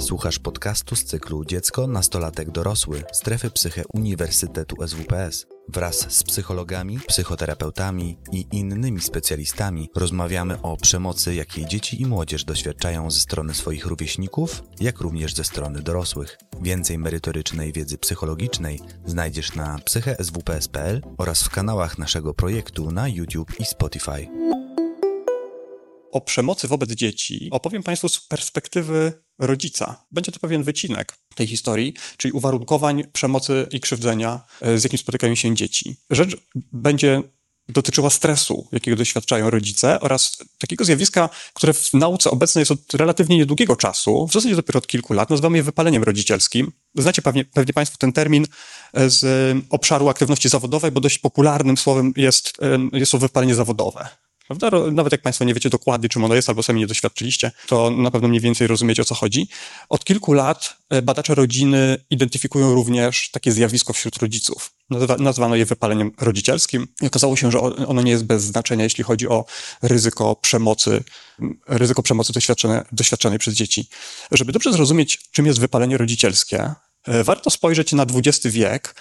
Słuchasz podcastu z cyklu Dziecko, Nastolatek, Dorosły Strefy Psyche Uniwersytetu SWPS. Wraz z psychologami, psychoterapeutami i innymi specjalistami rozmawiamy o przemocy, jakiej dzieci i młodzież doświadczają ze strony swoich rówieśników, jak również ze strony dorosłych. Więcej merytorycznej wiedzy psychologicznej znajdziesz na psycheswps.pl oraz w kanałach naszego projektu na YouTube i Spotify o przemocy wobec dzieci opowiem Państwu z perspektywy rodzica. Będzie to pewien wycinek tej historii, czyli uwarunkowań przemocy i krzywdzenia, e, z jakim spotykają się dzieci. Rzecz będzie dotyczyła stresu, jakiego doświadczają rodzice oraz takiego zjawiska, które w nauce obecnej jest od relatywnie niedługiego czasu, w zasadzie dopiero od kilku lat, nazywamy je wypaleniem rodzicielskim. Znacie pewnie, pewnie Państwo ten termin e, z obszaru aktywności zawodowej, bo dość popularnym słowem jest, e, jest to wypalenie zawodowe. Prawda? Nawet jak Państwo nie wiecie dokładnie, czym ono jest, albo sami nie doświadczyliście, to na pewno mniej więcej rozumiecie, o co chodzi. Od kilku lat e, badacze rodziny identyfikują również takie zjawisko wśród rodziców. Nazwano je wypaleniem rodzicielskim i okazało się, że ono nie jest bez znaczenia, jeśli chodzi o ryzyko przemocy, ryzyko przemocy doświadczone, doświadczonej przez dzieci. Żeby dobrze zrozumieć, czym jest wypalenie rodzicielskie, e, warto spojrzeć na XX wiek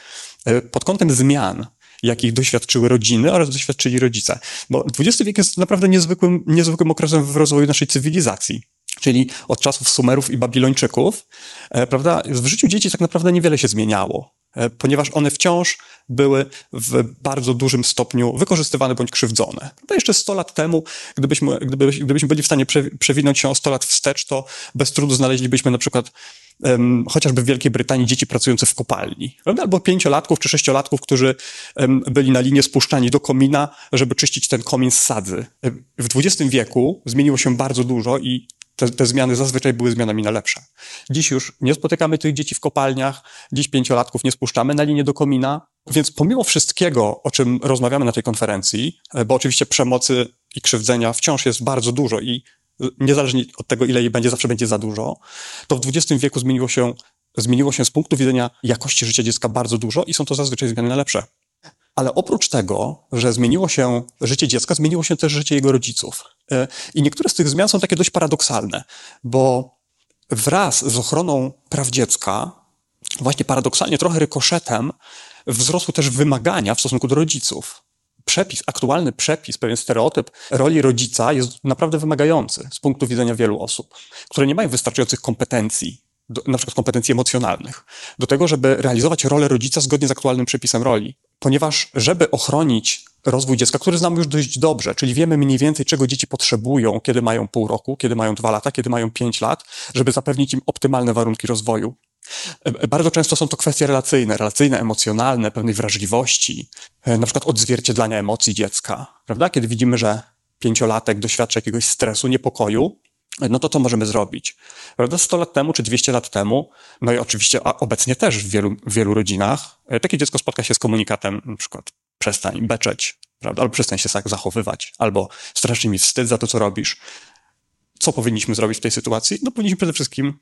e, pod kątem zmian jakich doświadczyły rodziny oraz doświadczyli rodzice. Bo XX wiek jest naprawdę niezwykłym, niezwykłym okresem w rozwoju naszej cywilizacji. Czyli od czasów Sumerów i Babilończyków, e, prawda, w życiu dzieci tak naprawdę niewiele się zmieniało, e, ponieważ one wciąż były w bardzo dużym stopniu wykorzystywane bądź krzywdzone. To jeszcze 100 lat temu, gdybyśmy, gdybyśmy, byli w stanie przewinąć się o 100 lat wstecz, to bez trudu znaleźlibyśmy na przykład um, chociażby w Wielkiej Brytanii dzieci pracujące w kopalni, prawda? albo pięciolatków czy sześciolatków, którzy um, byli na linię spuszczani do komina, żeby czyścić ten komin z sadzy. W XX wieku zmieniło się bardzo dużo i te, te, zmiany zazwyczaj były zmianami na lepsze. Dziś już nie spotykamy tych dzieci w kopalniach, dziś pięciolatków nie spuszczamy na linię do komina, więc pomimo wszystkiego, o czym rozmawiamy na tej konferencji, e, bo oczywiście przemocy i krzywdzenia wciąż jest bardzo dużo i niezależnie od tego, ile jej będzie, zawsze będzie za dużo, to w XX wieku zmieniło się, zmieniło się z punktu widzenia jakości życia dziecka bardzo dużo i są to zazwyczaj zmiany na lepsze. Ale oprócz tego, że zmieniło się życie dziecka, zmieniło się też życie jego rodziców. E, I niektóre z tych zmian są takie dość paradoksalne, bo wraz z ochroną praw dziecka, właśnie paradoksalnie, trochę rykoszetem, wzrosły też wymagania w stosunku do rodziców przepis, aktualny przepis, pewien stereotyp roli rodzica jest naprawdę wymagający z punktu widzenia wielu osób, które nie mają wystarczających kompetencji, do, na przykład kompetencji emocjonalnych, do tego, żeby realizować rolę rodzica zgodnie z aktualnym przepisem roli. Ponieważ, żeby ochronić rozwój dziecka, który znamy już dość dobrze, czyli wiemy mniej więcej, czego dzieci potrzebują, kiedy mają pół roku, kiedy mają dwa lata, kiedy mają pięć lat, żeby zapewnić im optymalne warunki rozwoju. E, bardzo często są to kwestie relacyjne, relacyjne, emocjonalne, pewnej wrażliwości, e, na przykład odzwierciedlania emocji dziecka, prawda? Kiedy widzimy, że pięciolatek doświadcza jakiegoś stresu, niepokoju, e, no to co możemy zrobić? Prawda? 100 lat temu czy 200 lat temu, no i oczywiście obecnie też w wielu, wielu rodzinach, takie dziecko spotka się z komunikatem, na przykład przestań beczeć, prawda? albo przestań się tak zachowywać, albo strasznie mi wstyd za to, co robisz. Co powinniśmy zrobić w tej sytuacji? No powinniśmy przede wszystkim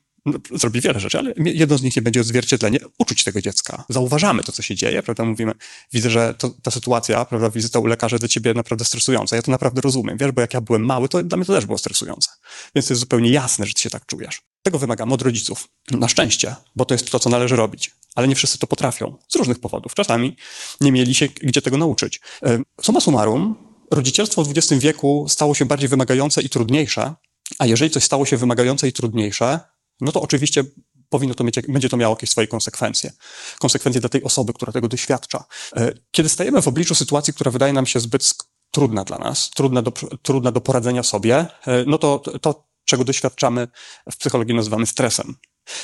zrobi wiele rzeczy, ale jedno z nich nie będzie odzwierciedlenie uczuć tego dziecka. Zauważamy to, co się dzieje, prawda? Mówimy, widzę, że to, ta sytuacja, prawda, wizyta u lekarza dla ciebie naprawdę stresująca. Ja to naprawdę rozumiem, wiesz, bo jak ja byłem mały, to dla mnie to też było stresujące. Więc to jest zupełnie jasne, że ty się tak czujesz. Tego wymagamy od rodziców. Na szczęście, bo to jest to, co należy robić. Ale nie wszyscy to potrafią. Z różnych powodów. Czasami nie mieli się gdzie tego nauczyć. E, summa summarum, rodzicielstwo w XX wieku stało się bardziej wymagające i trudniejsze, a jeżeli coś stało się wymagające i trudniejsze, no to oczywiście powinno to mieć, będzie to miało jakieś swoje konsekwencje. Konsekwencje dla tej osoby, która tego doświadcza. E, kiedy stajemy w obliczu sytuacji, która wydaje nam się zbyt trudna dla nas, trudna do, trudna do poradzenia sobie, e, no to to, czego doświadczamy w psychologii nazywamy stresem.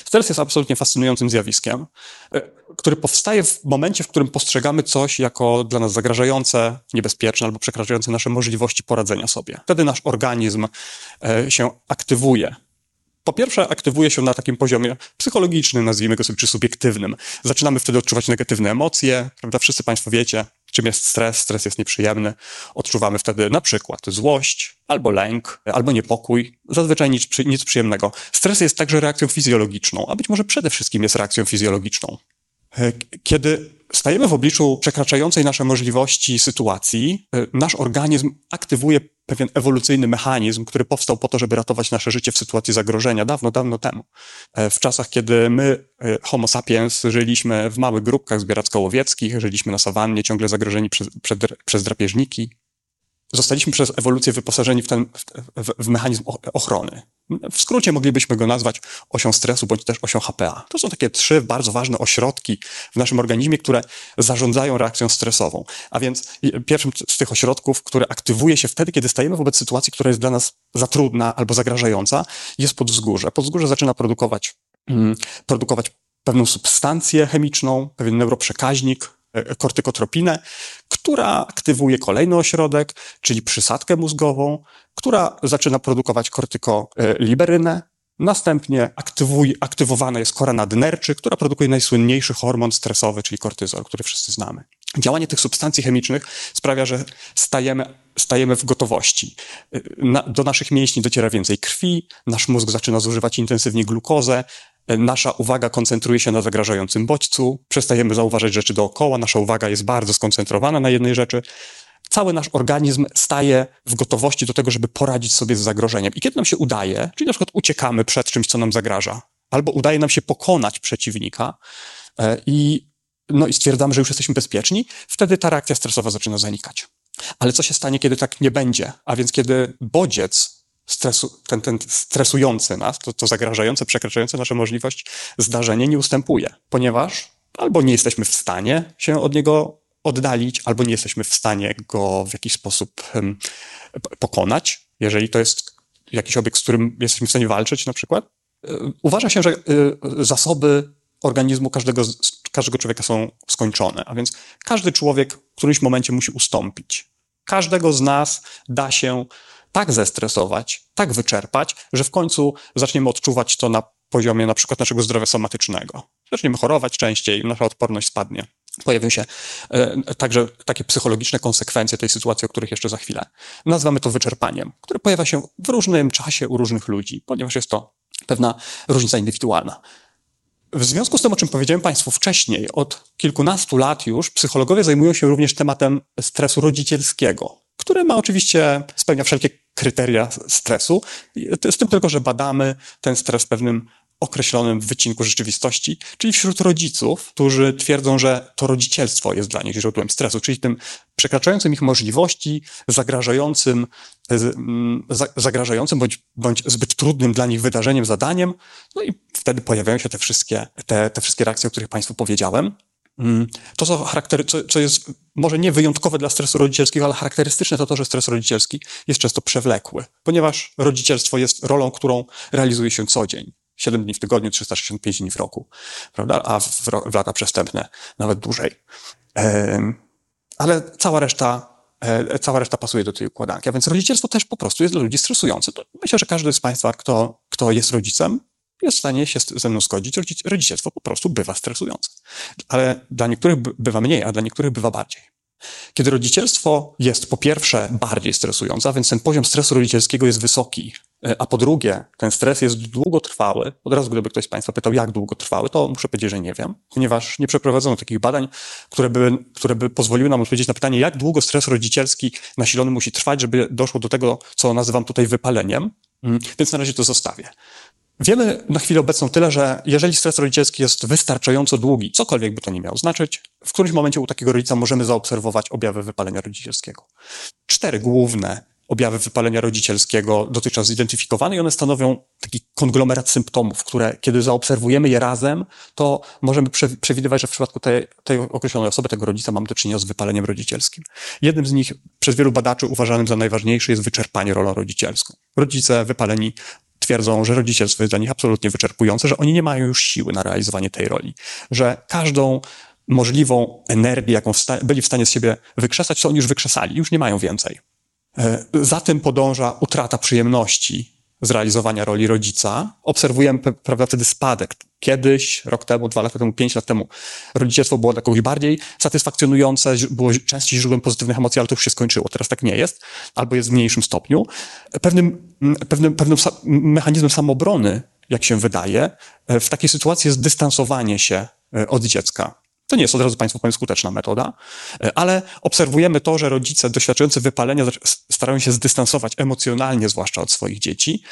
Stres jest absolutnie fascynującym zjawiskiem, e, który powstaje w momencie, w którym postrzegamy coś jako dla nas zagrażające, niebezpieczne albo przekraczające nasze możliwości poradzenia sobie. Wtedy nasz organizm się aktywuje, po pierwsze, aktywuje się na takim poziomie psychologicznym, nazwijmy go sobie, czy subiektywnym. Zaczynamy wtedy odczuwać negatywne emocje, prawda? Wszyscy Państwo wiecie, czym jest stres. Stres jest nieprzyjemny. Odczuwamy wtedy na przykład złość, albo lęk, albo niepokój. Zazwyczaj nic, nic przyjemnego. Stres jest także reakcją fizjologiczną, a być może przede wszystkim jest reakcją fizjologiczną. E, kiedy stajemy w obliczu przekraczającej nasze możliwości sytuacji, e, nasz organizm aktywuje pewien ewolucyjny mechanizm, który powstał po to, żeby ratować nasze życie w sytuacji zagrożenia dawno, dawno temu. E, w czasach, kiedy my, Homo sapiens, żyliśmy w małych grupkach zbieracko-łowieckich, żyliśmy na sawannie, ciągle zagrożeni przez, przez, przez drapieżniki, zostaliśmy przez ewolucję wyposażeni w ten w, w mechanizm ochrony. W skrócie moglibyśmy go nazwać osią stresu bądź też osią HPA. To są takie trzy bardzo ważne ośrodki w naszym organizmie, które zarządzają reakcją stresową. A więc pierwszym z tych ośrodków, który aktywuje się wtedy, kiedy stajemy wobec sytuacji, która jest dla nas za trudna albo zagrażająca, jest podzgórze. Podzgórze zaczyna produkować, mm, produkować pewną substancję chemiczną, pewien neuroprzekaźnik, E, kortykotropinę, która aktywuje kolejny ośrodek, czyli przysadkę mózgową, która zaczyna produkować kortykoliberynę. Następnie aktywuj, aktywowana jest kora nadnerczy, która produkuje najsłynniejszy hormon stresowy, czyli kortyzol, który wszyscy znamy. Działanie tych substancji chemicznych sprawia, że stajemy, stajemy w gotowości. Na, do naszych mięśni dociera więcej krwi, nasz mózg zaczyna zużywać intensywnie glukozę, nasza uwaga koncentruje się na zagrażającym bodźcu, przestajemy zauważać rzeczy dookoła, nasza uwaga jest bardzo skoncentrowana na jednej rzeczy. Cały nasz organizm staje w gotowości do tego, żeby poradzić sobie z zagrożeniem. I kiedy nam się udaje, czyli na przykład uciekamy przed czymś, co nam zagraża, albo udaje nam się pokonać przeciwnika e, i, no, i stwierdzamy, że już jesteśmy bezpieczni, wtedy ta reakcja stresowa zaczyna zanikać. Ale co się stanie, kiedy tak nie będzie? A więc kiedy bodziec stresu, ten, ten stresujący nas, to, to zagrażające, przekraczające nasze możliwość zdarzenie nie ustępuje, ponieważ albo nie jesteśmy w stanie się od niego oddalić, albo nie jesteśmy w stanie go w jakiś sposób um, pokonać, jeżeli to jest jakiś obiekt, z którym jesteśmy w stanie walczyć na przykład. E, uważa się, że e, zasoby organizmu każdego, każdego człowieka są skończone, a więc każdy człowiek w którymś momencie musi ustąpić. Każdego z nas da się tak zestresować, tak wyczerpać, że w końcu zaczniemy odczuwać to na poziomie na przykład naszego zdrowia somatycznego. Zaczniemy chorować częściej, nasza odporność spadnie. Pojawią się e, także takie psychologiczne konsekwencje tej sytuacji, o których jeszcze za chwilę. Nazywamy to wyczerpaniem, które pojawia się w różnym czasie u różnych ludzi, ponieważ jest to pewna różnica indywidualna. W związku z tym, o czym powiedziałem Państwu wcześniej, od kilkunastu lat już psychologowie zajmują się również tematem stresu rodzicielskiego, który ma oczywiście, spełnia wszelkie kryteria stresu. Z tym tylko, że badamy ten stres w pewnym określonym wycinku rzeczywistości, czyli wśród rodziców, którzy twierdzą, że to rodzicielstwo jest dla nich źródłem stresu, czyli tym przekraczającym ich możliwości, zagrażającym, mm, zagrażającym bądź, bądź zbyt trudnym dla nich wydarzeniem, zadaniem. No i wtedy pojawiają się te wszystkie, te, te wszystkie reakcje, o których Państwu powiedziałem. Mm, to, co, charaktery, co, co jest może nie wyjątkowe dla stresu rodzicielskiego, ale charakterystyczne to to, że stres rodzicielski jest często przewlekły, ponieważ rodzicielstwo jest rolą, którą realizuje się co dzień. 7 dni w tygodniu, 365 dni w roku, prawda? A w, w lata przestępne nawet dłużej. ale cała reszta, e, cała reszta pasuje do tej układanki. A więc rodzicielstwo też po prostu jest dla ludzi stresujące. To myślę, że każdy z Państwa, kto, kto jest rodzicem, jest w stanie się ze mną zgodzić. Rodzicielstwo po prostu bywa stresujące. Ale dla niektórych bywa mniej, a dla niektórych bywa bardziej. Kiedy rodzicielstwo jest po pierwsze bardziej stresujące, a więc ten poziom stresu rodzicielskiego jest wysoki, e, a po drugie ten stres jest długotrwały, od razu gdyby ktoś z Państwa pytał, jak długotrwały, to muszę powiedzieć, że nie wiem, ponieważ nie przeprowadzono takich badań, które by, które by pozwoliły nam odpowiedzieć na pytanie, jak długo stres rodzicielski nasilony musi trwać, żeby doszło do tego, co nazywam tutaj wypaleniem. Mm, więc na razie to zostawię. Wiemy na chwilę obecną tyle, że jeżeli stres rodzicielski jest wystarczająco długi, cokolwiek by to nie miało znaczyć, w którymś momencie u takiego rodzica możemy zaobserwować objawy wypalenia rodzicielskiego. Cztery główne objawy wypalenia rodzicielskiego dotychczas zidentyfikowane i one stanowią taki konglomerat symptomów, które kiedy zaobserwujemy je razem, to możemy przewidywać, że w przypadku tej, tej określonej osoby, tego rodzica mamy do czynienia z wypaleniem rodzicielskim. Jednym z nich przez wielu badaczy uważanym za najważniejszy jest wyczerpanie rolą rodzicielską. Rodzice wypaleni twierdzą, że rodzicielstwo jest dla nich absolutnie wyczerpujące, że oni nie mają już siły na realizowanie tej roli, że każdą możliwą energię, jaką byli w stanie z siebie wykrzesać, to oni już wykrzesali, już nie mają więcej. E, za tym podąża utrata przyjemności z realizowania roli rodzica. Obserwujemy, prawda, wtedy spadek. Kiedyś, rok temu, dwa lata temu, pięć lat temu, rodzicielstwo było dla kogoś bardziej satysfakcjonujące, było częściej źródłem pozytywnych emocji, ale to już się skończyło. Teraz tak nie jest, albo jest w mniejszym stopniu. Pewnym, pewnym, pewnym mechanizmem samobrony, jak się wydaje, e, w takiej sytuacji jest dystansowanie się e, od dziecka. To nie jest od razu Państwu powiem skuteczna metoda, e, ale obserwujemy to, że rodzice doświadczający wypalenia starają się zdystansować emocjonalnie, zwłaszcza od swoich dzieci,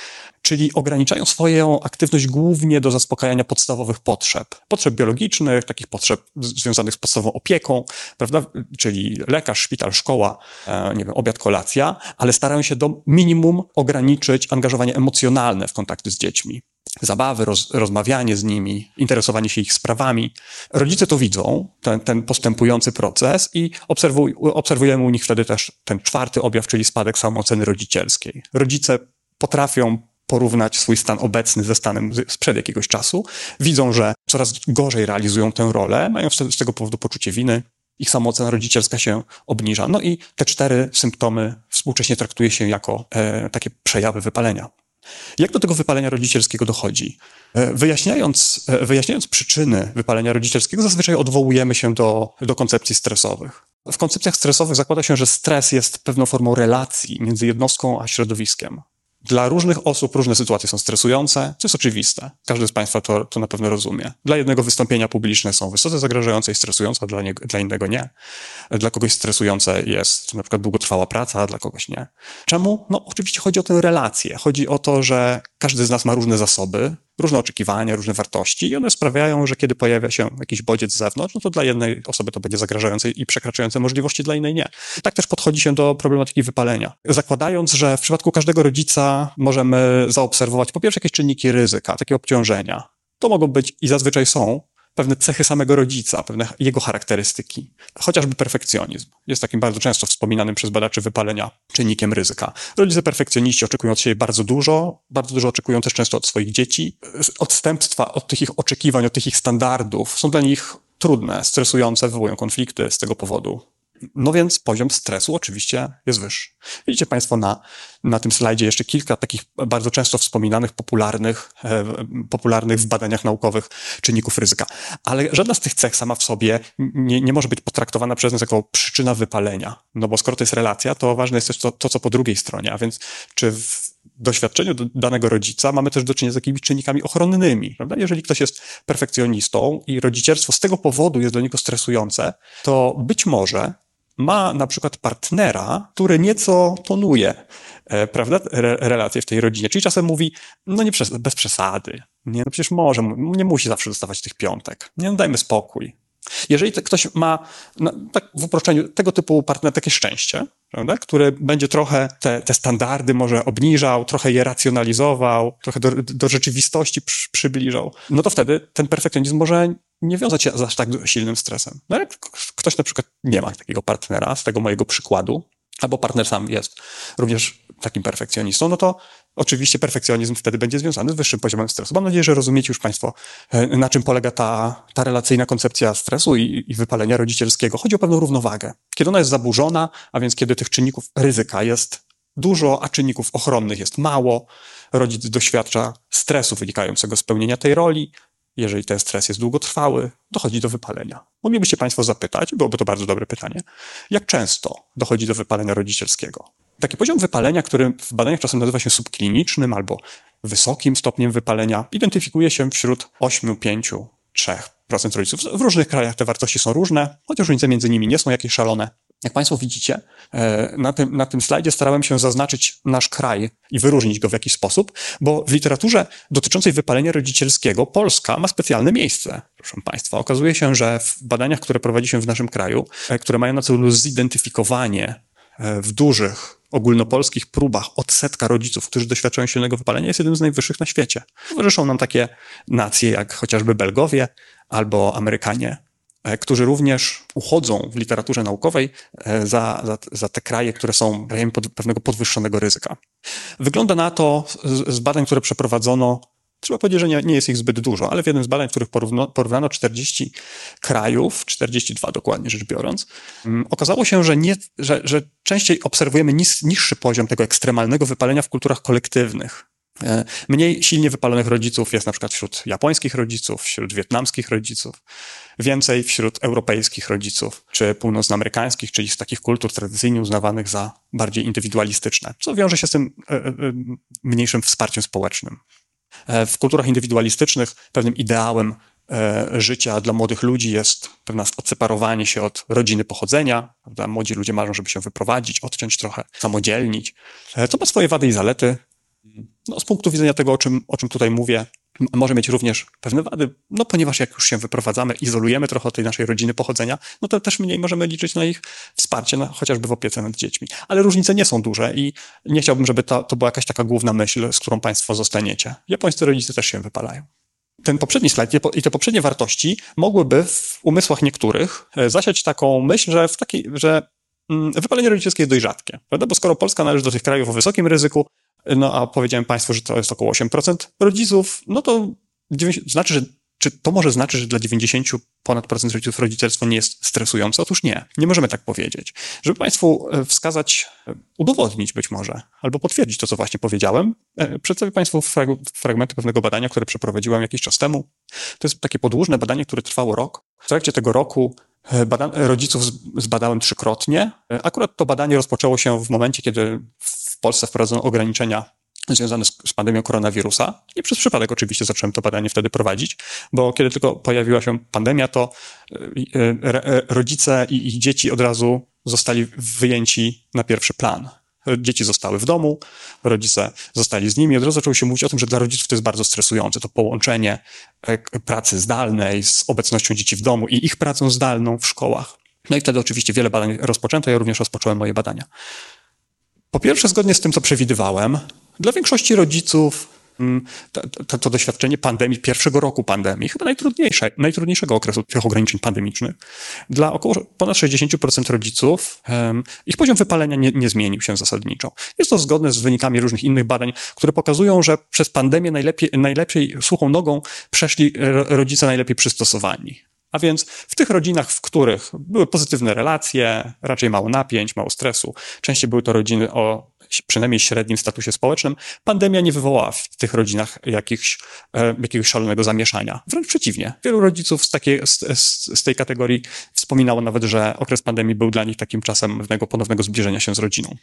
czyli ograniczają swoją aktywność głównie do zaspokajania podstawowych potrzeb. Potrzeb biologicznych, takich potrzeb związanych z podstawową opieką, prawda? Czyli lekarz, szpital, szkoła, e, nie wiem, obiad, kolacja, ale starają się do minimum ograniczyć angażowanie emocjonalne w kontakty z dziećmi zabawy, roz, rozmawianie z nimi, interesowanie się ich sprawami. Rodzice to widzą, ten, ten postępujący proces i obserwuj, obserwujemy u nich wtedy też ten czwarty objaw, czyli spadek samooceny rodzicielskiej. Rodzice potrafią porównać swój stan obecny ze stanem sprzed jakiegoś czasu, widzą, że coraz gorzej realizują tę rolę, mają z tego powodu poczucie winy, ich samoocena rodzicielska się obniża. No i te cztery symptomy współcześnie traktuje się jako e, takie przejawy wypalenia. Jak do tego wypalenia rodzicielskiego dochodzi? E, wyjaśniając, e, wyjaśniając przyczyny wypalenia rodzicielskiego, zazwyczaj odwołujemy się do, do koncepcji stresowych. W koncepcjach stresowych zakłada się, że stres jest pewną formą relacji między jednostką a środowiskiem. Dla różnych osób różne sytuacje są stresujące, co jest oczywiste. Każdy z Państwa to, to na pewno rozumie. Dla jednego wystąpienia publiczne są wysoce zagrażające i stresujące, dla, nie, dla innego nie. Dla kogoś stresujące jest na przykład długotrwała praca, a dla kogoś nie. Czemu? No oczywiście chodzi o tę relację. Chodzi o to, że każdy z nas ma różne zasoby, różne oczekiwania, różne wartości i one sprawiają, że kiedy pojawia się jakiś bodziec z zewnątrz, no to dla jednej osoby to będzie zagrażające i przekraczające możliwości, dla innej nie. Tak też podchodzi się do problematyki wypalenia. Zakładając, że w przypadku każdego rodzica możemy zaobserwować po pierwsze jakieś czynniki ryzyka, takie obciążenia. To mogą być i zazwyczaj są pewne cechy samego rodzica, pewne jego charakterystyki. Chociażby perfekcjonizm jest takim bardzo często wspominanym przez badaczy wypalenia czynnikiem ryzyka. Rodzice perfekcjoniści oczekują od siebie bardzo dużo, bardzo dużo oczekują też często od swoich dzieci. Odstępstwa od tych ich oczekiwań, od tych ich standardów są dla nich trudne, stresujące, wywołują konflikty z tego powodu. No więc poziom stresu oczywiście jest wyższy. Widzicie Państwo na, na tym slajdzie jeszcze kilka takich bardzo często wspominanych, popularnych, e, popularnych w badaniach naukowych czynników ryzyka. Ale żadna z tych cech sama w sobie nie, nie może być potraktowana przez nas jako przyczyna wypalenia. No bo skoro to jest relacja, to ważne jest też to, to co po drugiej stronie, a więc czy w doświadczeniu danego rodzica mamy też do czynienia z jakimiś czynnikami ochronnymi. Prawda? Jeżeli ktoś jest perfekcjonistą i rodzicielstwo z tego powodu jest dla niego stresujące, to być może ma na przykład partnera, który nieco tonuje, e, prawda, Re, relacje w tej rodzinie. Czyli czasem mówi, no nie bez przesady. Nie, no przecież może, nie musi zawsze dostawać tych piątek. Nie, no dajmy spokój. Jeżeli ktoś ma, no, tak w uproszczeniu, tego typu partner, takie szczęście, prawda, będzie trochę te, te standardy może obniżał, trochę je racjonalizował, trochę do, do rzeczywistości przy, przybliżał, no to wtedy ten perfekcjonizm może nie wiązać się z aż tak silnym stresem. No jak ktoś na przykład nie ma takiego partnera, z tego mojego przykładu, albo partner sam jest również takim perfekcjonistą, no to oczywiście perfekcjonizm wtedy będzie związany z wyższym poziomem stresu. Mam nadzieję, że rozumiecie już Państwo, e, na czym polega ta, ta relacyjna koncepcja stresu i, i wypalenia rodzicielskiego. Chodzi o pewną równowagę. Kiedy ona jest zaburzona, a więc kiedy tych czynników ryzyka jest dużo, a czynników ochronnych jest mało, rodzic doświadcza stresu wynikającego z pełnienia tej roli, jeżeli ten stres jest długotrwały, dochodzi do wypalenia. Moglibyście Państwo zapytać, byłoby to bardzo dobre pytanie, jak często dochodzi do wypalenia rodzicielskiego? Taki poziom wypalenia, który w badaniach czasem nazywa się subklinicznym albo wysokim stopniem wypalenia, identyfikuje się wśród 8, 5, 3% rodziców. W różnych krajach te wartości są różne, chociaż różnice między nimi nie są jakieś szalone. Jak Państwo widzicie, e, na tym, na tym slajdzie starałem się zaznaczyć nasz kraj i wyróżnić go w jakiś sposób, bo w literaturze dotyczącej wypalenia rodzicielskiego Polska ma specjalne miejsce, proszę Państwa. Okazuje się, że w badaniach, które prowadzi się w naszym kraju, e, które mają na celu zidentyfikowanie e, w dużych ogólnopolskich próbach odsetka rodziców, którzy doświadczają silnego wypalenia, jest jednym z najwyższych na świecie. Towarzyszą nam takie nacje jak chociażby Belgowie albo Amerykanie, którzy również uchodzą w literaturze naukowej e, za, za, za te kraje, które są krajami pod, pewnego podwyższonego ryzyka. Wygląda na to z, z badań, które przeprowadzono, Trzeba powiedzieć, że nie, nie, jest ich zbyt dużo, ale w jednym z badań, w których porówno, porównano 40 krajów, 42 dokładnie rzecz biorąc, um, okazało się, że, nie, że, że częściej obserwujemy nis, niższy poziom tego ekstremalnego wypalenia w kulturach kolektywnych. E, mniej silnie wypalonych rodziców jest na przykład wśród japońskich rodziców, wśród wietnamskich rodziców, więcej wśród europejskich rodziców, czy północnoamerykańskich, czyli z takich kultur tradycyjnie uznawanych za bardziej indywidualistyczne, co wiąże się z tym e, e, mniejszym wsparciem społecznym. W kulturach indywidualistycznych pewnym ideałem życia dla młodych ludzi jest pewne odseparowanie się od rodziny pochodzenia. Prawda? Młodzi ludzie marzą, żeby się wyprowadzić, odciąć trochę, samodzielnić. To ma swoje wady i zalety. No, z punktu widzenia tego, o czym, o czym tutaj mówię, może mieć również pewne wady, no ponieważ jak już się wyprowadzamy, izolujemy trochę od tej naszej rodziny pochodzenia, no to też mniej możemy liczyć na ich wsparcie, chociażby w opiece nad dziećmi. Ale różnice nie są duże i nie chciałbym, żeby to, to była jakaś taka główna myśl, z którą Państwo zostaniecie. Japońscy rodzice też się wypalają. Ten poprzedni slajd i te poprzednie wartości mogłyby w umysłach niektórych e, zasiać taką myśl, że, w że mm, wypalenie rodzicielskie jest dość rzadkie, prawda? Bo skoro Polska należy do tych krajów o wysokim ryzyku, no a powiedziałem Państwu, że to jest około 8% rodziców, no to 90, znaczy, że czy to może znaczyć, że dla 90 ponad procent rodziców rodzicielstwo nie jest stresujące? Otóż nie, nie możemy tak powiedzieć. Żeby Państwu e, wskazać, e, udowodnić być może, albo potwierdzić to, co właśnie powiedziałem, e, przedstawię Państwu frag fragmenty pewnego badania, które przeprowadziłem jakiś czas temu. To jest takie podłużne badanie, które trwało rok. W trakcie tego roku rodziców zbadałem trzykrotnie. Akurat to badanie rozpoczęło się w momencie, kiedy Polsce wprowadzono ograniczenia związane z, pandemią koronawirusa. Nie przez przypadek oczywiście zacząłem to badanie wtedy prowadzić, bo kiedy tylko pojawiła się pandemia, to e, e, rodzice i ich dzieci od razu zostali wyjęci na pierwszy plan. Dzieci zostały w domu, rodzice zostali z nimi. Od razu zaczęło się mówić o tym, że dla rodziców to jest bardzo stresujące. To połączenie e, pracy zdalnej z obecnością dzieci w domu i ich pracą zdalną w szkołach. No i wtedy oczywiście wiele badań rozpoczęto. Ja również rozpocząłem moje badania. Po pierwsze, zgodnie z tym, co przewidywałem, dla większości rodziców mm, to, to, doświadczenie pandemii, pierwszego roku pandemii, chyba najtrudniejsze, najtrudniejszego okresu tych ograniczeń pandemicznych, dla około ponad 60% rodziców um, ich poziom wypalenia nie, nie, zmienił się zasadniczo. Jest to zgodne z wynikami różnych innych badań, które pokazują, że przez pandemię najlepiej, najlepiej suchą nogą przeszli rodzice najlepiej przystosowani. A więc w tych rodzinach, w których były pozytywne relacje, raczej mało napięć, mało stresu, częściej były to rodziny o przynajmniej średnim statusie społecznym, pandemia nie wywołała w tych rodzinach jakichś, e, jakiegoś szalonego zamieszania. Wręcz przeciwnie. Wielu rodziców z, takiej, z, z, z tej kategorii wspominało nawet, że okres pandemii był dla nich takim czasem pewnego ponownego zbliżenia się z rodziną.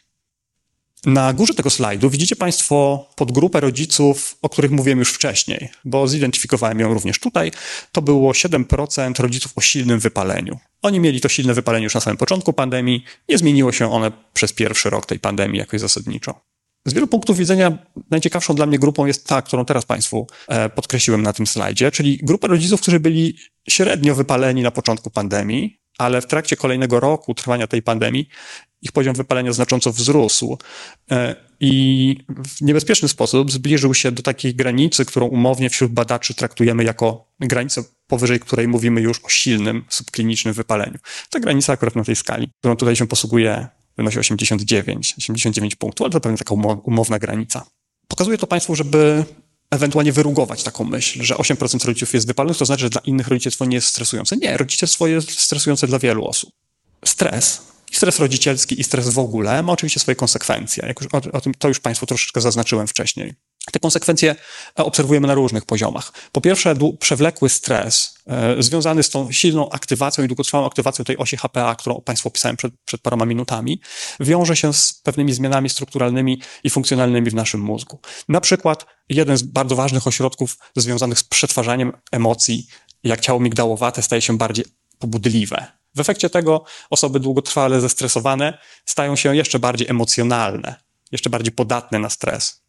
Na górze tego slajdu widzicie Państwo podgrupę rodziców, o których mówiłem już wcześniej, bo zidentyfikowałem ją również tutaj. To było 7% rodziców o silnym wypaleniu. Oni mieli to silne wypalenie już na samym początku pandemii, nie zmieniło się one przez pierwszy rok tej pandemii jakoś zasadniczo. Z wielu punktów widzenia najciekawszą dla mnie grupą jest ta, którą teraz Państwu e, podkreśliłem na tym slajdzie, czyli grupa rodziców, którzy byli średnio wypaleni na początku pandemii, ale w trakcie kolejnego roku trwania tej pandemii ich poziom wypalenia znacząco wzrósł e, i w niebezpieczny sposób zbliżył się do takiej granicy, którą umownie wśród badaczy traktujemy jako granicę, powyżej której mówimy już o silnym subklinicznym wypaleniu. Ta granica akurat na tej skali, którą tutaj się posługuje, wynosi 89, 89 punktów, ale to pewnie taka umowna granica. Pokazuje to Państwu, żeby ewentualnie wyrugować taką myśl, że 8% rodziców jest wypalonych, to znaczy, że dla innych rodzicielstwo nie jest stresujące. Nie, rodzicielstwo jest stresujące dla wielu osób. Stres i stres rodzicielski i stres w ogóle ma oczywiście swoje konsekwencje. Jak już, o, o, tym to już Państwu troszeczkę zaznaczyłem wcześniej. Te konsekwencje e, obserwujemy na różnych poziomach. Po pierwsze, przewlekły stres e, związany z tą silną aktywacją i długotrwałą aktywacją tej osi HPA, którą Państwu opisałem przed, przed paroma minutami, wiąże się z pewnymi zmianami strukturalnymi i funkcjonalnymi w naszym mózgu. Na przykład jeden z bardzo ważnych ośrodków związanych z przetwarzaniem emocji, jak ciało migdałowate, staje się bardziej pobudliwe. W efekcie tego osoby długotrwale zestresowane stają się jeszcze bardziej emocjonalne, jeszcze bardziej podatne na stres.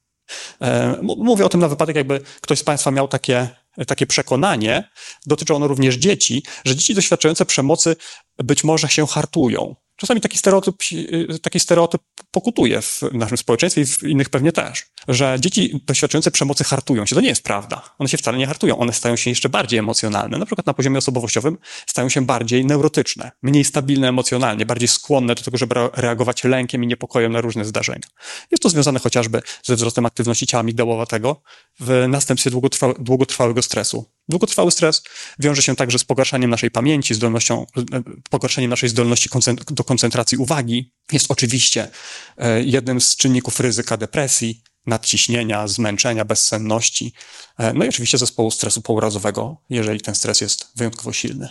E, mówię o tym na wypadek, jakby ktoś z Państwa miał takie, takie przekonanie, dotyczy ono również dzieci, że dzieci doświadczające przemocy być może się hartują. Czasami taki stereotyp, y, taki stereotyp pokutuje w naszym społeczeństwie i w innych pewnie też, że dzieci doświadczające przemocy hartują się. To nie jest prawda. One się wcale nie hartują. One stają się jeszcze bardziej emocjonalne. Na przykład na poziomie osobowościowym stają się bardziej neurotyczne, mniej stabilne emocjonalnie, bardziej skłonne do tego, żeby reagować lękiem i niepokojem na różne zdarzenia. Jest to związane chociażby ze wzrostem aktywności ciała migdałowatego w następstwie długotrwałego stresu. Długotrwały stres wiąże się także z pogarszaniem naszej pamięci, zdolnością, pogarszeniem naszej zdolności do koncentracji uwagi. Jest oczywiście e, jednym z czynników ryzyka depresji, nadciśnienia, zmęczenia, bezsenności, e, no i oczywiście zespołu stresu pourazowego, jeżeli ten stres jest wyjątkowo silny.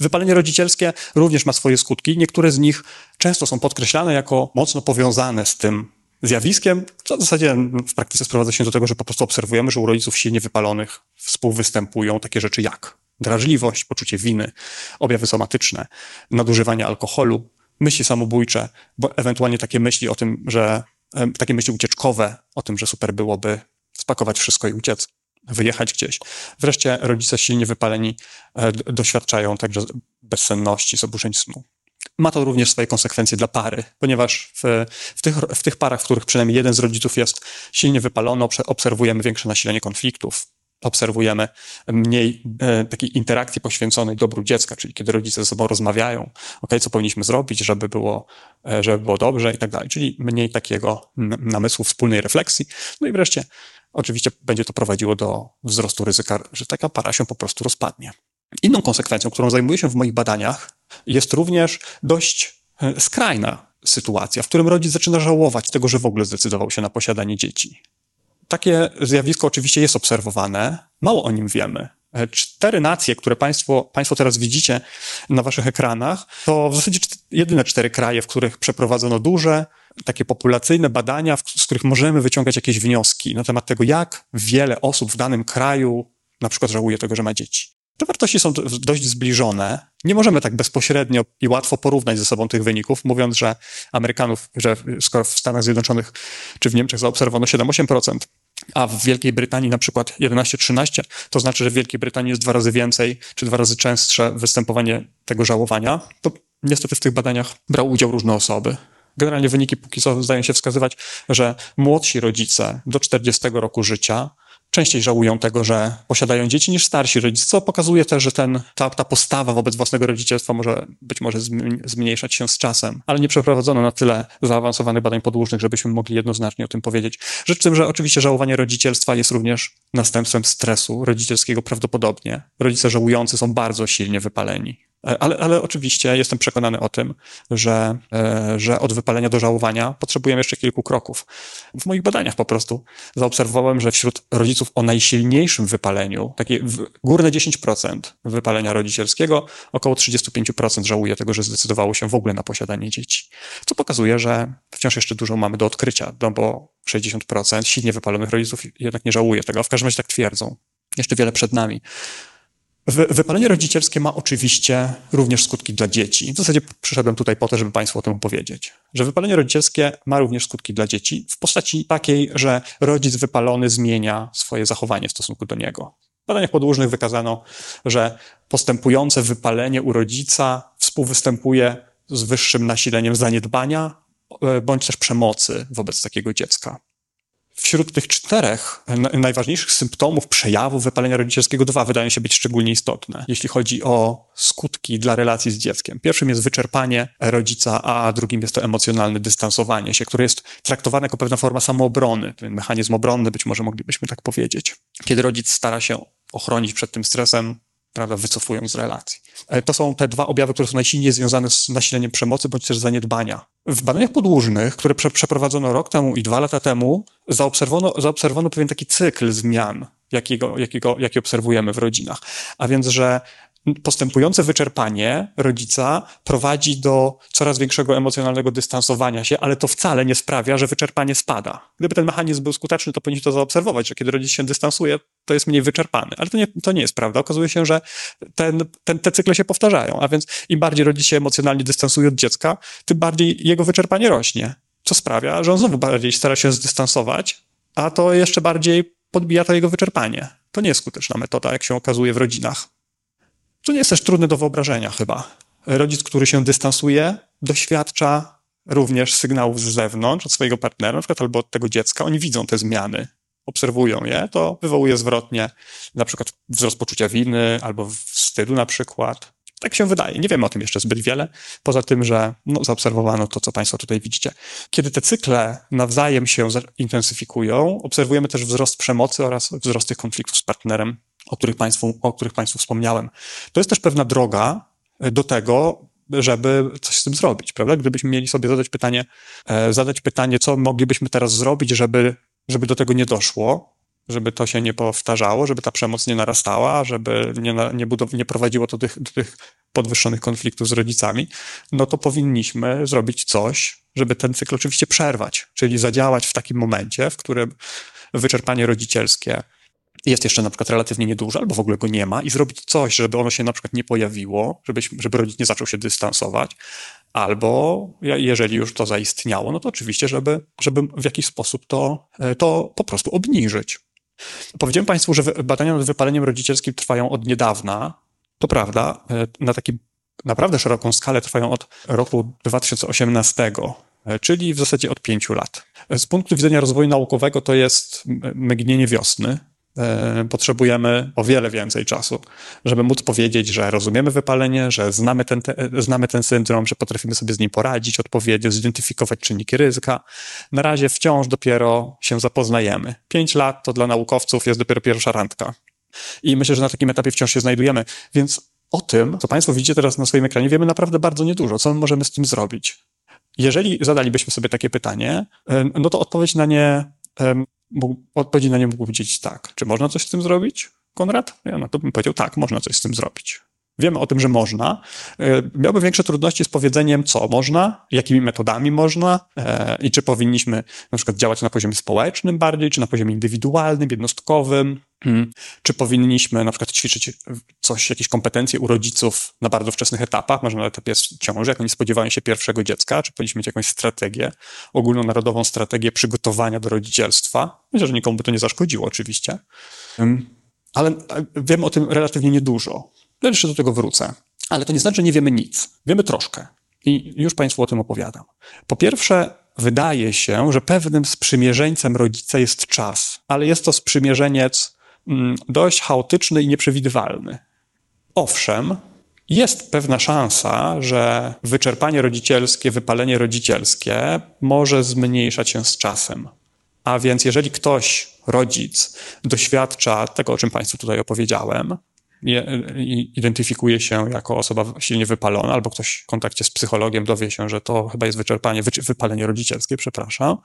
Wypalenie rodzicielskie również ma swoje skutki. Niektóre z nich często są podkreślane jako mocno powiązane z tym zjawiskiem, co w zasadzie w praktyce sprowadza się do tego, że po prostu obserwujemy, że u rodziców silnie wypalonych współwystępują takie rzeczy jak drażliwość, poczucie winy, objawy somatyczne, nadużywanie alkoholu, myśli samobójcze, bo ewentualnie takie myśli o tym, że takie myśli ucieczkowe, o tym, że super byłoby spakować wszystko i uciec, wyjechać gdzieś. Wreszcie rodzice silnie wypaleni e, doświadczają także bezsenności, zaburzeń snu. Ma to również swoje konsekwencje dla pary, ponieważ w, w, tych, w tych parach, w których przynajmniej jeden z rodziców jest silnie wypalony, obserwujemy większe nasilenie konfliktów, obserwujemy mniej e, takiej interakcji poświęconej dobru dziecka, czyli kiedy rodzice ze sobą rozmawiają, ok, co powinniśmy zrobić, żeby było, e, żeby było dobrze i tak dalej, czyli mniej takiego namysłu wspólnej refleksji. No i wreszcie oczywiście będzie to prowadziło do wzrostu ryzyka, że taka para się po prostu rozpadnie. Inną konsekwencją, którą zajmuję się w moich badaniach, jest również dość e, skrajna sytuacja, w którym rodzic zaczyna żałować tego, że w ogóle zdecydował się na posiadanie dzieci. Takie zjawisko oczywiście jest obserwowane, mało o nim wiemy. E, cztery nacje, które państwo, państwo teraz widzicie na waszych ekranach, to w zasadzie jedyne cztery kraje, w których przeprowadzono duże, takie populacyjne badania, z których możemy wyciągać jakieś wnioski na temat tego, jak wiele osób w danym kraju na przykład żałuje tego, że ma dzieci. Te wartości są dość zbliżone. Nie możemy tak bezpośrednio i łatwo porównać ze sobą tych wyników, mówiąc, że Amerykanów, że skoro w Stanach Zjednoczonych czy w Niemczech zaobserwowano 7-8%, a w Wielkiej Brytanii na przykład 11-13, to znaczy, że w Wielkiej Brytanii jest dwa razy więcej, czy dwa razy częstsze występowanie tego żałowania, to niestety w tych badaniach brały udział różne osoby. Generalnie wyniki póki co zdają się wskazywać, że młodsi rodzice do 40 roku życia częściej żałują tego, że posiadają dzieci niż starsi rodzice, co pokazuje też, że ten, ta, ta postawa wobec własnego rodzicielstwa może być może zmniejszać się z czasem, ale nie przeprowadzono na tyle zaawansowanych badań podłużnych, żebyśmy mogli jednoznacznie o tym powiedzieć. Rzecz w tym, że oczywiście żałowanie rodzicielstwa jest również następstwem stresu rodzicielskiego prawdopodobnie. Rodzice żałujący są bardzo silnie wypaleni. E, ale, ale oczywiście jestem przekonany o tym, że, e, że od wypalenia do żałowania potrzebujemy jeszcze kilku kroków. W moich badaniach po prostu zaobserwowałem, że wśród rodziców o najsilniejszym wypaleniu, takie górne 10% wypalenia rodzicielskiego, około 35% żałuje tego, że zdecydowało się w ogóle na posiadanie dzieci. Co pokazuje, że wciąż jeszcze dużo mamy do odkrycia, no bo 60% silnie wypalonych rodziców jednak nie żałuje tego, a w każdym razie tak twierdzą. Jeszcze wiele przed nami. Wypalenie rodzicielskie ma oczywiście również skutki dla dzieci. W zasadzie przyszedłem tutaj po to, żeby Państwu o tym opowiedzieć. Że wypalenie rodzicielskie ma również skutki dla dzieci w postaci takiej, że rodzic wypalony zmienia swoje zachowanie w stosunku do niego. W badaniach podłużnych wykazano, że postępujące wypalenie u rodzica współwystępuje z wyższym nasileniem zaniedbania e, bądź też przemocy wobec takiego dziecka. Wśród tych czterech najważniejszych symptomów, przejawów wypalenia rodzicielskiego dwa wydają się być szczególnie istotne, jeśli chodzi o skutki dla relacji z dzieckiem. Pierwszym jest wyczerpanie rodzica, a drugim jest to emocjonalne dystansowanie się, które jest traktowane jako pewna forma samoobrony, ten mechanizm obronny, być może moglibyśmy tak powiedzieć. Kiedy rodzic stara się ochronić przed tym stresem, prawda, wycofują z relacji. E, to są te dwa objawy, które są najsilniej związane z nasileniem przemocy bądź też zaniedbania. W badaniach podłużnych, które prze przeprowadzono rok temu i dwa lata temu, zaobserwowano, zaobserwowano pewien taki cykl zmian, jakiego, jakiego, jaki obserwujemy w rodzinach. A więc, że postępujące wyczerpanie rodzica prowadzi do coraz większego emocjonalnego dystansowania się, ale to wcale nie sprawia, że wyczerpanie spada. Gdyby ten mechanizm był skuteczny, to powinniśmy to zaobserwować, że kiedy rodzic się dystansuje, to jest mniej wyczerpany. Ale to nie, to nie jest prawda. Okazuje się, że ten, ten, te cykle się powtarzają, a więc im bardziej rodzic się emocjonalnie dystansuje od dziecka, tym bardziej jego wyczerpanie rośnie. Co sprawia, że on znowu bardziej stara się zdystansować, a to jeszcze bardziej podbija to jego wyczerpanie. To nie jest skuteczna metoda, jak się okazuje w rodzinach. To nie jest też trudne do wyobrażenia chyba. Rodzic, który się dystansuje, doświadcza również sygnałów z zewnątrz, od swojego partnera, na przykład albo od tego dziecka. Oni widzą te zmiany, obserwują je, to wywołuje zwrotnie na przykład wzrost poczucia winy albo wstydu na przykład. Tak się wydaje. Nie wiemy o tym jeszcze zbyt wiele, poza tym, że no, zaobserwowano to, co Państwo tutaj widzicie. Kiedy te cykle nawzajem się intensyfikują, obserwujemy też wzrost przemocy oraz wzrost tych konfliktów z partnerem o których Państwu, o których Państwu wspomniałem. To jest też pewna droga e, do tego, żeby coś z tym zrobić, prawda? Gdybyśmy mieli sobie zadać pytanie, e, zadać pytanie, co moglibyśmy teraz zrobić, żeby, żeby do tego nie doszło, żeby to się nie powtarzało, żeby ta przemoc nie narastała, żeby nie, nie, budow- nie prowadziło to tych, do tych podwyższonych konfliktów z rodzicami, no to powinniśmy zrobić coś, żeby ten cykl oczywiście przerwać, czyli zadziałać w takim momencie, w którym wyczerpanie rodzicielskie jest jeszcze na przykład relatywnie nieduże, albo w ogóle go nie ma i zrobić coś, żeby ono się na przykład nie pojawiło, żeby, żeby rodzic nie zaczął się dystansować, albo jeżeli już to zaistniało, no to oczywiście, żeby, żeby w jakiś sposób to, e, to po prostu obniżyć. Powiedziałem Państwu, że badania nad wypaleniem rodzicielskim trwają od niedawna. To prawda, e, na takim naprawdę szeroką skalę trwają od roku 2018, e, czyli w zasadzie od pięciu lat. Z punktu widzenia rozwoju naukowego to jest mgnienie wiosny. E, potrzebujemy o wiele więcej czasu, żeby móc powiedzieć, że rozumiemy wypalenie, że znamy ten, te, znamy ten syndrom, że potrafimy sobie z nim poradzić odpowiednio, zidentyfikować czynniki ryzyka. Na razie wciąż dopiero się zapoznajemy. Pięć lat to dla naukowców jest dopiero pierwsza randka. I myślę, że na takim etapie wciąż się znajdujemy. Więc o tym, co Państwo widzicie teraz na swoim ekranie, wiemy naprawdę bardzo niedużo. Co my możemy z tym zrobić? Jeżeli zadalibyśmy sobie takie pytanie, no to odpowiedź na nie, odpowiedź na nie mógł powiedzieć tak. Czy można coś z tym zrobić, Konrad? Ja na to bym powiedział tak, można coś z tym zrobić. Wiemy o tym, że można. E, miałby większe trudności z powiedzeniem, co można, jakimi metodami można e, i czy powinniśmy na przykład działać na poziomie społecznym bardziej, czy na poziomie indywidualnym, jednostkowym, hmm. czy powinniśmy na przykład ćwiczyć coś, jakieś kompetencje u rodziców na bardzo wczesnych etapach, może na etapie ciąży, jak oni spodziewają się pierwszego dziecka, czy powinniśmy mieć jakąś strategię, ogólnonarodową strategię przygotowania do rodzicielstwa. Myślę, że nikomu by to nie zaszkodziło oczywiście. Hmm. Ale wiem o tym relatywnie niedużo. Ja jeszcze do tego wrócę. Ale to nie znaczy, że nie wiemy nic. Wiemy troszkę. I już Państwu o tym opowiadam. Po pierwsze, wydaje się, że pewnym sprzymierzeńcem rodzica jest czas, ale jest to sprzymierzeniec mm, dość chaotyczny i nieprzewidywalny. Owszem, jest pewna szansa, że wyczerpanie rodzicielskie, wypalenie rodzicielskie może zmniejszać się z czasem. A więc, jeżeli ktoś, rodzic, doświadcza tego, o czym Państwu tutaj opowiedziałem, identyfikuje się jako osoba silnie wypalona, albo ktoś w kontakcie z psychologiem dowie się, że to chyba jest wyczerpanie, wypalenie rodzicielskie, przepraszam,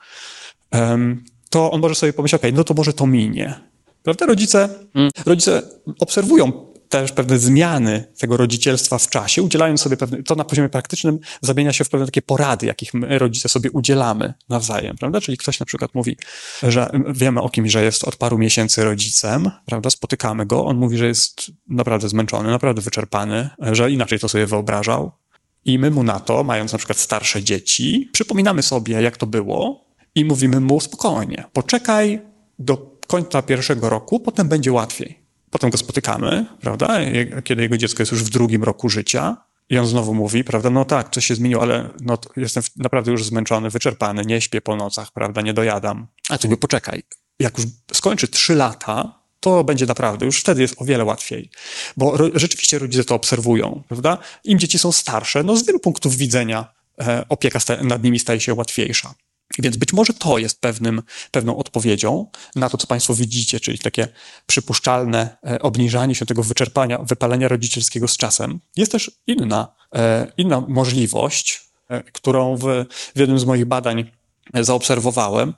to on może sobie pomyśleć, okej, okay, no to może to minie. Prawda? Rodzice, mm. rodzice obserwują też pewne zmiany tego rodzicielstwa w czasie, udzielając sobie pewne, to na poziomie praktycznym zamienia się w pewne takie porady, jakich my rodzice sobie udzielamy nawzajem, prawda? Czyli ktoś na przykład mówi, że wiemy o kimś, że jest od paru miesięcy rodzicem, prawda? Spotykamy go, on mówi, że jest naprawdę zmęczony, naprawdę wyczerpany, że inaczej to sobie wyobrażał. I my mu na to, mając na przykład starsze dzieci, przypominamy sobie, jak to było i mówimy mu spokojnie, poczekaj do końca pierwszego roku, potem będzie łatwiej. Potem go spotykamy, prawda, kiedy jego dziecko jest już w drugim roku życia i on znowu mówi, prawda, no tak, coś się zmieniło, ale no, jestem naprawdę już zmęczony, wyczerpany, nie śpię po nocach, prawda, nie dojadam. A ty mówię, poczekaj, jak już skończy trzy lata, to będzie naprawdę, już wtedy jest o wiele łatwiej. Bo ro, rzeczywiście rodzice to obserwują, prawda? Im dzieci są starsze, no z wielu punktów widzenia e, opieka nad nimi staje się łatwiejsza. Więc być może to jest pewnym, pewną odpowiedzią na to, co Państwo widzicie, czyli takie przypuszczalne e, obniżanie się tego wyczerpania, wypalenia rodzicielskiego z czasem. Jest też inna, e, inna możliwość, e, którą w, w jednym z moich badań zaobserwowałem.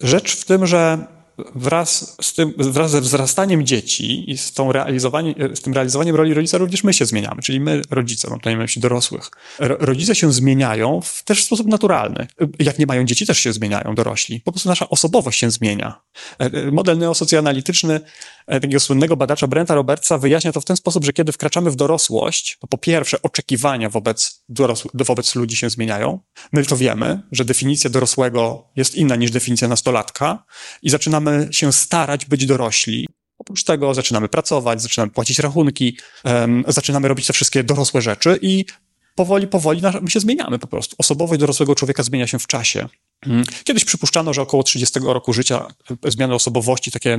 Rzecz w tym, że wraz z, tym, wraz ze wzrastaniem dzieci i z, tą z tym realizowaniem roli rodzica również my się zmieniamy, czyli my, rodzice, mam tutaj na myśli dorosłych. rodzice się zmieniają w też w sposób naturalny. Jak nie mają dzieci, też się zmieniają dorośli. Po prostu nasza osobowość się zmienia. E, e, model neosocjoanalityczny takiego słynnego badacza Brenta Robertsa wyjaśnia to w ten sposób, że kiedy wkraczamy w dorosłość, to po pierwsze oczekiwania wobec, dorosł, wobec ludzi się zmieniają. My to wiemy, że definicja dorosłego jest inna niż definicja nastolatka i zaczynamy zaczynamy się starać być dorośli. Oprócz tego zaczynamy pracować, zaczynamy płacić rachunki, um, zaczynamy robić te wszystkie dorosłe rzeczy i powoli, powoli my się zmieniamy po prostu. Osobowość dorosłego człowieka zmienia się w czasie. Mm. Kiedyś przypuszczano, że około 30 roku życia zmiany osobowości takie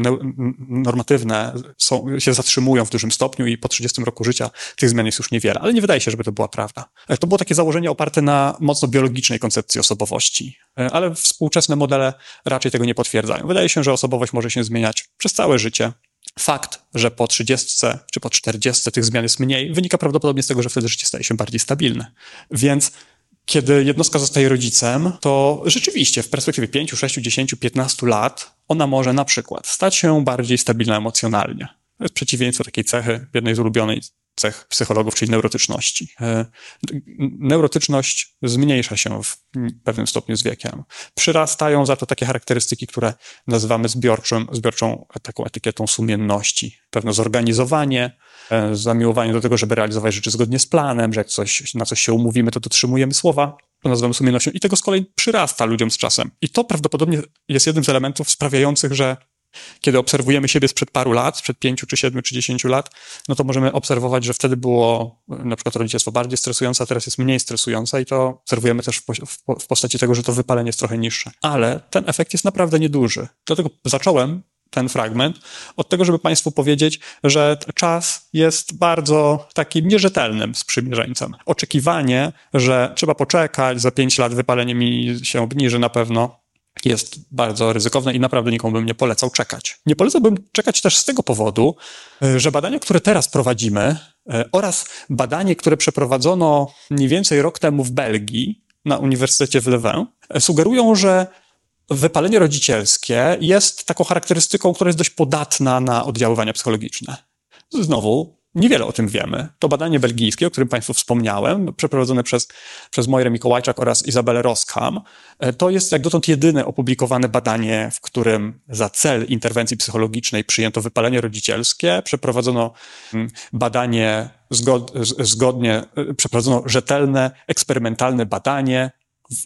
normatywne są, się zatrzymują w dużym stopniu i po 30 roku życia tych zmian jest już niewiele, ale nie wydaje się, żeby to była prawda. E, to było takie założenie oparte na mocno biologicznej koncepcji osobowości, e, ale współczesne modele raczej tego nie potwierdzają. Wydaje się, że osobowość może się zmieniać przez całe życie. Fakt, że po 30 czy po 40 tych zmian jest mniej, wynika prawdopodobnie z tego, że wtedy życie staje się bardziej stabilne. Więc kiedy jednostka zostaje rodzicem, to rzeczywiście w perspektywie 5, 6, 10, 15 lat ona może na przykład stać się bardziej stabilna emocjonalnie. To jest przeciwieństwo takiej cechy, jednej z ulubionej cech psychologów, czyli neurotyczności. E, neurotyczność zmniejsza się w pewnym stopniu z wiekiem. Przyrastają za to takie charakterystyki, które nazywamy zbiorczym, zbiorczą taką etykietą sumienności. Pewne zorganizowanie, e, zamiłowanie do tego, żeby realizować rzeczy zgodnie z planem, że jak coś, na coś się umówimy, to dotrzymujemy słowa, to nazywamy sumiennością i tego z kolei przyrasta ludziom z czasem. I to prawdopodobnie jest jednym z elementów sprawiających, że kiedy obserwujemy siebie sprzed paru lat, sprzed pięciu, czy siedmiu, czy dziesięciu lat, no to możemy obserwować, że wtedy było na przykład rodzicielstwo bardziej stresujące, a teraz jest mniej stresujące i to obserwujemy też w, w postaci tego, że to wypalenie jest trochę niższe. Ale ten efekt jest naprawdę nieduży. Dlatego zacząłem ten fragment od tego, żeby Państwu powiedzieć, że czas jest bardzo takim nierzetelnym sprzymierzeńcem. Oczekiwanie, że trzeba poczekać, za pięć lat wypalenie mi się obniży na pewno, jest bardzo ryzykowne i naprawdę nikomu bym nie polecał czekać. Nie polecałbym czekać też z tego powodu, e, że badania, które teraz prowadzimy e, oraz badanie, które przeprowadzono mniej więcej rok temu w Belgii na Uniwersytecie w Leuven, e, sugerują, że wypalenie rodzicielskie jest taką charakterystyką, która jest dość podatna na oddziaływania psychologiczne. Znowu, Niewiele o tym wiemy. To badanie belgijskie, o którym Państwu wspomniałem, przeprowadzone przez, przez Moirę Mikołajczak oraz Izabelę Roskam, e, to jest jak dotąd jedyne opublikowane badanie, w którym za cel interwencji psychologicznej przyjęto wypalenie rodzicielskie. Przeprowadzono mm, badanie zgod, zgodnie, e, przeprowadzono rzetelne, eksperymentalne badanie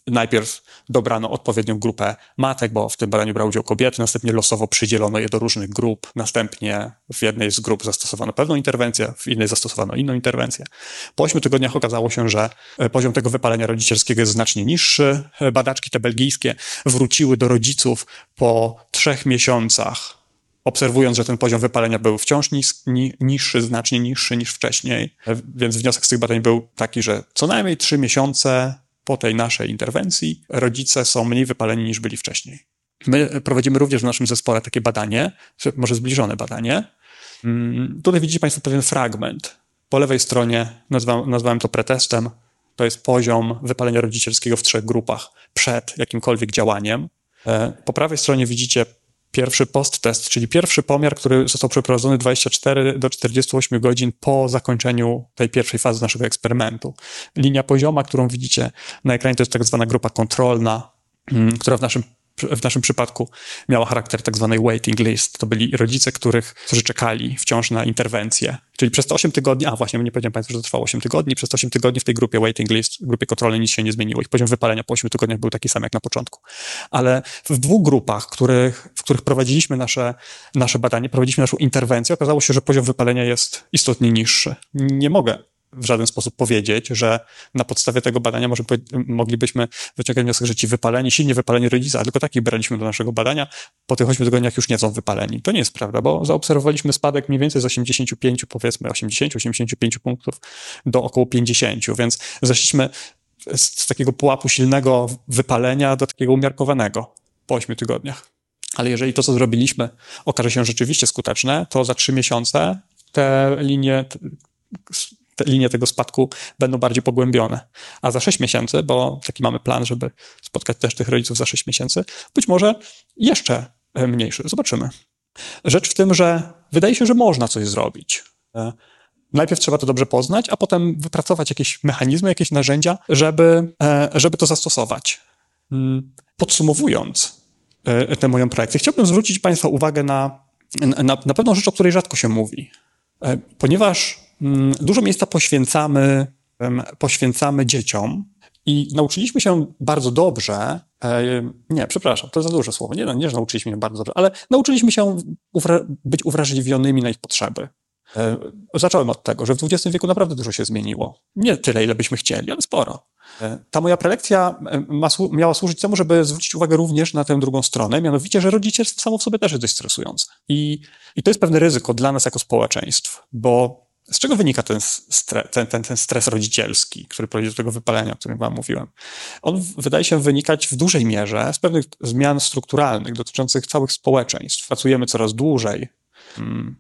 najpierw dobrano odpowiednią grupę matek, bo w tym badaniu brały udział kobiety, następnie losowo przydzielono je do różnych grup, następnie w jednej z grup zastosowano pewną interwencję, w innej zastosowano inną interwencję. Po ośmiu tygodniach okazało się, że e, poziom tego wypalenia rodzicielskiego jest znacznie niższy. E, badaczki te belgijskie wróciły do rodziców po trzech miesiącach obserwując, że ten poziom wypalenia był wciąż nis, ni, niższy, znacznie niższy niż wcześniej. E, więc wniosek z tych badań był taki, że co najmniej trzy miesiące po tej naszej interwencji rodzice są mniej wypaleni niż byli wcześniej. My prowadzimy również w naszym zespole takie badanie, może zbliżone badanie. Mm, tutaj widzicie Państwo pewien fragment. Po lewej stronie nazwałem, nazwałem to pretestem. To jest poziom wypalenia rodzicielskiego w trzech grupach przed jakimkolwiek działaniem. E, po prawej stronie widzicie pierwszy post-test, czyli pierwszy pomiar, który został przeprowadzony 24 do 48 godzin po zakończeniu tej pierwszej fazy naszego eksperymentu. Linia pozioma, którą widzicie na ekranie, to jest tak zwana grupa kontrolna, mm, która w naszym w naszym przypadku miała charakter tak zwanej waiting list. To byli rodzice, których, którzy czekali wciąż na interwencję. Czyli przez te 8 tygodni, a właśnie, nie powiedziałem Państwu, że to trwało 8 tygodni, przez te 8 tygodni w tej grupie waiting list, grupie kontrolnej nic się nie zmieniło. Ich poziom wypalenia po 8 tygodniach był taki sam jak na początku. Ale w dwóch grupach, których, w których prowadziliśmy nasze, nasze badanie, prowadziliśmy naszą interwencję, okazało się, że poziom wypalenia jest istotnie niższy. Nie mogę w żaden sposób powiedzieć, że na podstawie tego badania może, moglibyśmy wyciągać wniosek, że ci wypaleni, silnie wypaleni rodzice, a tylko takich braliśmy do naszego badania, po tych 8 tygodniach już nie są wypaleni. To nie jest prawda, bo zaobserwowaliśmy spadek mniej więcej z 85, powiedzmy 80-85 punktów do około 50, więc zeszliśmy z, z takiego pułapu silnego wypalenia do takiego umiarkowanego po 8 tygodniach. Ale jeżeli to, co zrobiliśmy, okaże się rzeczywiście skuteczne, to za 3 miesiące te linie te linie tego spadku będą bardziej pogłębione. A za 6 miesięcy, bo taki mamy plan, żeby spotkać też tych rodziców za 6 miesięcy, być może jeszcze e, mniejszy. Zobaczymy. Rzecz w tym, że wydaje się, że można coś zrobić. E, najpierw trzeba to dobrze poznać, a potem wypracować jakieś mechanizmy, jakieś narzędzia, żeby, e, żeby to zastosować. Mm, podsumowując tę moją projekcję, chciałbym zwrócić Państwa uwagę na, na, na pewną rzecz, o której rzadko się mówi. Ponieważ dużo miejsca poświęcamy, poświęcamy dzieciom i nauczyliśmy się bardzo dobrze, nie, przepraszam, to za duże słowo, nie, nie, że nauczyliśmy się bardzo dobrze, ale nauczyliśmy się być uwrażliwionymi na ich potrzeby. Zacząłem od tego, że w XX wieku naprawdę dużo się zmieniło. Nie tyle, ile byśmy chcieli, ale sporo. Ta moja prelekcja miała służyć temu, żeby zwrócić uwagę również na tę drugą stronę, mianowicie, że rodzicielstwo samo w sobie też jest dość stresujące. I, i to jest pewne ryzyko dla nas jako społeczeństw, bo z czego wynika ten, stres, ten, ten, ten stres rodzicielski, który prowadzi do tego wypalenia, o którym wam mówiłem? On wydaje się wynikać w dużej mierze z pewnych zmian strukturalnych dotyczących całych społeczeństw. Pracujemy coraz dłużej,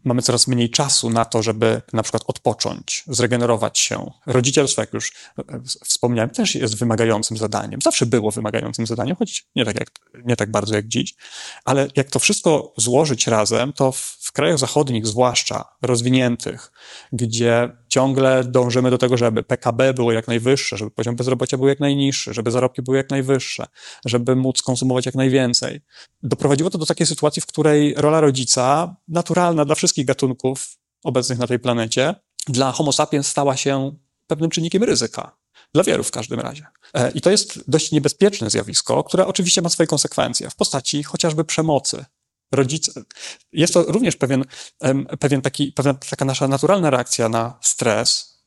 mamy coraz mniej czasu na to, żeby na przykład odpocząć, zregenerować się. Rodzicielstwo, jak już e, wspomniałem, też jest wymagającym zadaniem. Zawsze było wymagającym zadaniem, choć nie tak, jak, nie tak bardzo jak dziś. Ale jak to wszystko złożyć razem, to w w krajach zachodnich, zwłaszcza rozwiniętych, gdzie ciągle dążymy do tego, żeby PKB było jak najwyższe, żeby poziom bezrobocia był jak najniższy, żeby zarobki były jak najwyższe, żeby móc konsumować jak najwięcej. Doprowadziło to do takiej sytuacji, w której rola rodzica, naturalna dla wszystkich gatunków obecnych na tej planecie, dla Homo sapiens stała się pewnym czynnikiem ryzyka. Dla wielu w każdym razie. E, I to jest dość niebezpieczne zjawisko, które oczywiście ma swoje konsekwencje w postaci chociażby przemocy. Rodzice. Jest to również pewien, pewien taki, pewna taka nasza naturalna reakcja na stres,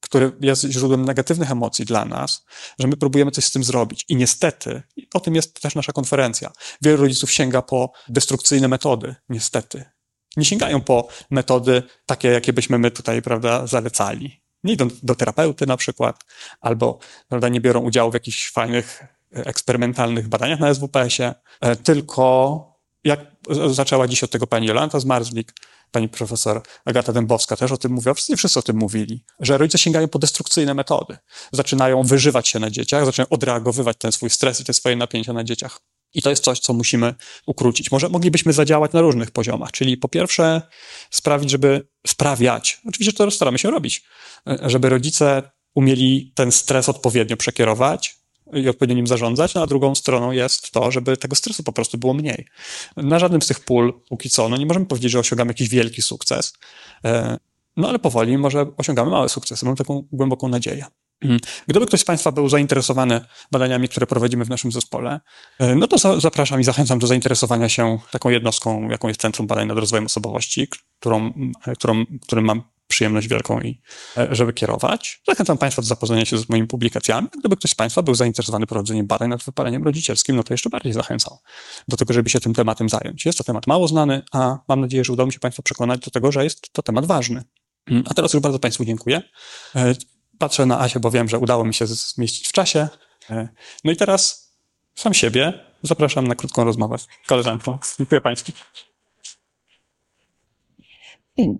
który jest źródłem negatywnych emocji dla nas, że my próbujemy coś z tym zrobić. I niestety, o tym jest też nasza konferencja, wielu rodziców sięga po destrukcyjne metody, niestety. Nie sięgają po metody takie, jakie byśmy my tutaj, prawda, zalecali nie idą do terapeuty na przykład, albo prawda, nie biorą udziału w jakichś fajnych e, eksperymentalnych badaniach na SWPS-ie, e, tylko jak zaczęła dziś od tego pani Jolanta Zmarzlik, pani profesor Agata Dębowska też o tym mówiła, wszyscy, wszyscy o tym mówili, że rodzice sięgają po destrukcyjne metody. Zaczynają wyżywać się na dzieciach, zaczynają odreagowywać ten swój stres i te swoje napięcia na dzieciach. I to jest coś, co musimy ukrócić. Może moglibyśmy zadziałać na różnych poziomach, czyli po pierwsze sprawić, żeby sprawiać, oczywiście to staramy się robić, żeby rodzice umieli ten stres odpowiednio przekierować i odpowiednio nim zarządzać, a drugą stroną jest to, żeby tego stresu po prostu było mniej. Na żadnym z tych pól póki co, no nie możemy powiedzieć, że osiągamy jakiś wielki sukces, e, no ale powoli może osiągamy małe sukcesy. Mam taką głęboką nadzieję. Gdyby ktoś z Państwa był zainteresowany badaniami, które prowadzimy w naszym zespole, e, no to zapraszam i zachęcam do zainteresowania się taką jednostką, jaką jest Centrum Badań nad Rozwojem Osobowości, którą, e, którą, którym mam przyjemność wielką i e, żeby kierować. Zachęcam Państwa do zapoznania się z moimi publikacjami. Gdyby ktoś z Państwa był zainteresowany prowadzeniem badań nad wypaleniem rodzicielskim, no to jeszcze bardziej zachęcam do tego, żeby się tym tematem zająć. Jest to temat mało znany, a mam nadzieję, że udało mi się Państwa przekonać do tego, że jest to temat ważny. Mm, a teraz już bardzo Państwu dziękuję. Patrzę na Asię, bo wiem, że udało mi się zmieścić w czasie. E, no i teraz sam siebie zapraszam na krótką rozmowę z koleżanką. Dziękuję Państwu.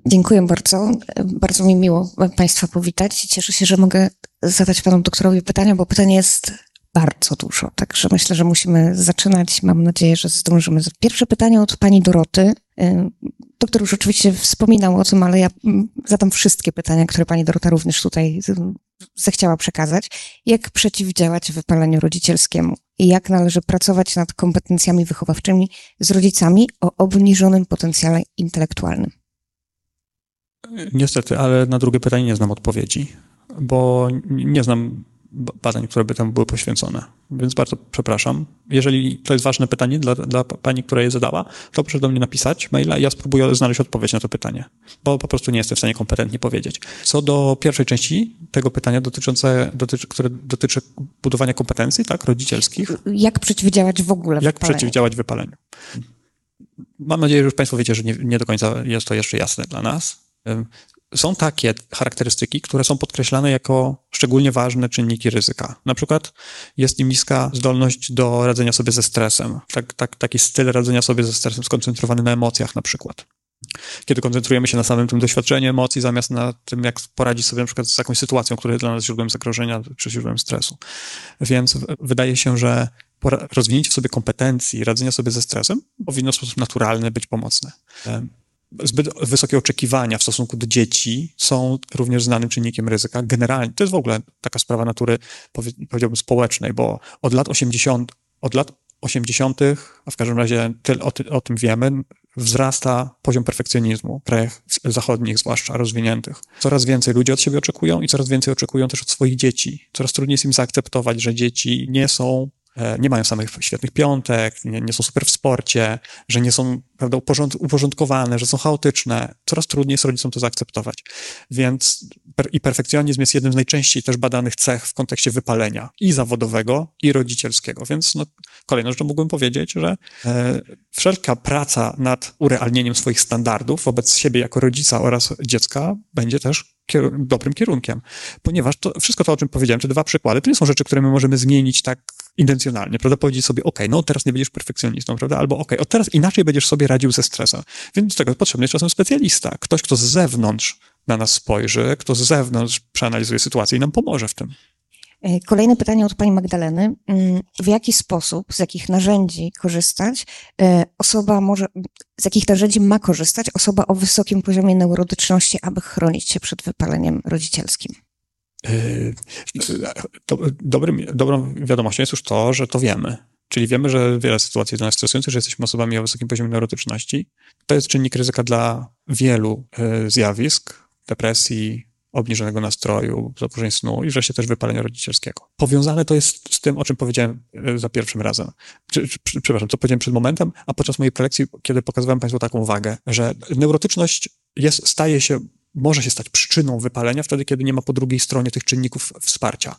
Dziękuję bardzo. Bardzo mi miło Państwa powitać. Cieszę się, że mogę zadać Panu doktorowi pytania, bo pytanie jest bardzo dużo. Także myślę, że musimy zaczynać. Mam nadzieję, że zdążymy. Pierwsze pytanie od Pani Doroty. Doktor już oczywiście wspominał o tym, ale ja mm, zadam wszystkie pytania, które Pani Dorota również tutaj zechciała przekazać. Jak przeciwdziałać wypaleniu rodzicielskiemu? I jak należy pracować nad kompetencjami wychowawczymi z rodzicami o obniżonym potencjale intelektualnym? Niestety, ale na drugie pytanie nie znam odpowiedzi, bo nie znam badań, które by temu były poświęcone. Więc bardzo przepraszam. Jeżeli to jest ważne pytanie dla, dla pani, która je zadała, to proszę do mnie napisać maila i ja spróbuję znaleźć odpowiedź na to pytanie, bo po prostu nie jestem w stanie kompetentnie powiedzieć. Co do pierwszej części tego pytania, dotyczące, dotyczy, które dotyczy budowania kompetencji, tak, rodzicielskich. Jak przeciwdziałać w ogóle Jak wypaleniu? przeciwdziałać wypaleniu. Mam nadzieję, że już Państwo wiecie, że nie, nie do końca jest to jeszcze jasne dla nas są takie charakterystyki, które są podkreślane jako szczególnie ważne czynniki ryzyka. Na przykład jest im niska zdolność do radzenia sobie ze stresem. Tak, tak, taki styl radzenia sobie ze stresem skoncentrowany na emocjach na przykład. Kiedy koncentrujemy się na samym tym doświadczeniu emocji, zamiast na tym, jak poradzić sobie na przykład z jakąś sytuacją, która jest dla nas źródłem zagrożenia czy źródłem stresu. Więc wydaje się, że rozwinięcie sobie kompetencji, radzenia sobie ze stresem powinno w sposób naturalny być pomocne zbyt wysokie oczekiwania w stosunku do dzieci są również znanym czynnikiem ryzyka. Generalnie to jest w ogóle taka sprawa natury, powiedziałbym, społecznej, bo od lat 80, od lat 80., a w każdym razie tyle o, ty, o tym wiemy, wzrasta poziom perfekcjonizmu w krajach zachodnich, zwłaszcza rozwiniętych. Coraz więcej ludzi od siebie oczekują i coraz więcej oczekują też od swoich dzieci. Coraz trudniej jest im zaakceptować, że dzieci nie są nie mają samych świetnych piątek, nie, nie są super w sporcie, że nie są prawda, uporząd, uporządkowane, że są chaotyczne. Coraz trudniej jest rodzicom to zaakceptować. Więc per, i perfekcjonizm jest jednym z najczęściej też badanych cech w kontekście wypalenia i zawodowego, i rodzicielskiego. Więc no, kolejną rzeczą mógłbym powiedzieć, że e, wszelka praca nad urealnieniem swoich standardów wobec siebie jako rodzica oraz dziecka będzie też dobrym kierunkiem. Ponieważ to, wszystko to, o czym powiedziałem, te dwa przykłady, to nie są rzeczy, które my możemy zmienić tak intencjonalnie, prawda? Powiedzieć sobie, ok, no teraz nie będziesz perfekcjonistą, prawda? Albo ok, od teraz inaczej będziesz sobie radził ze stresem. Więc do tego potrzebny jest czasem specjalista, ktoś, kto z zewnątrz na nas spojrzy, kto z zewnątrz przeanalizuje sytuację i nam pomoże w tym. E, kolejne pytanie od pani Magdaleny. Mm, w jaki sposób, z jakich narzędzi korzystać e, osoba może, z jakich narzędzi ma korzystać osoba o wysokim poziomie neurotyczności, aby chronić się przed wypaleniem rodzicielskim? Dobrym, dobrą wiadomością jest już to, że to wiemy. Czyli wiemy, że wiele sytuacji jest dla nas stresujących, że jesteśmy osobami o wysokim poziomie neurotyczności. To jest czynnik ryzyka dla wielu zjawisk, depresji, obniżonego nastroju, zaburzeń snu i wreszcie też wypalenia rodzicielskiego. Powiązane to jest z tym, o czym powiedziałem e, za pierwszym razem. Przepraszam, co powiedziałem przed momentem, a podczas mojej prelekcji, kiedy pokazywałem Państwu taką uwagę, że neurotyczność jest, staje się może się stać przyczyną wypalenia wtedy, kiedy nie ma po drugiej stronie tych czynników wsparcia.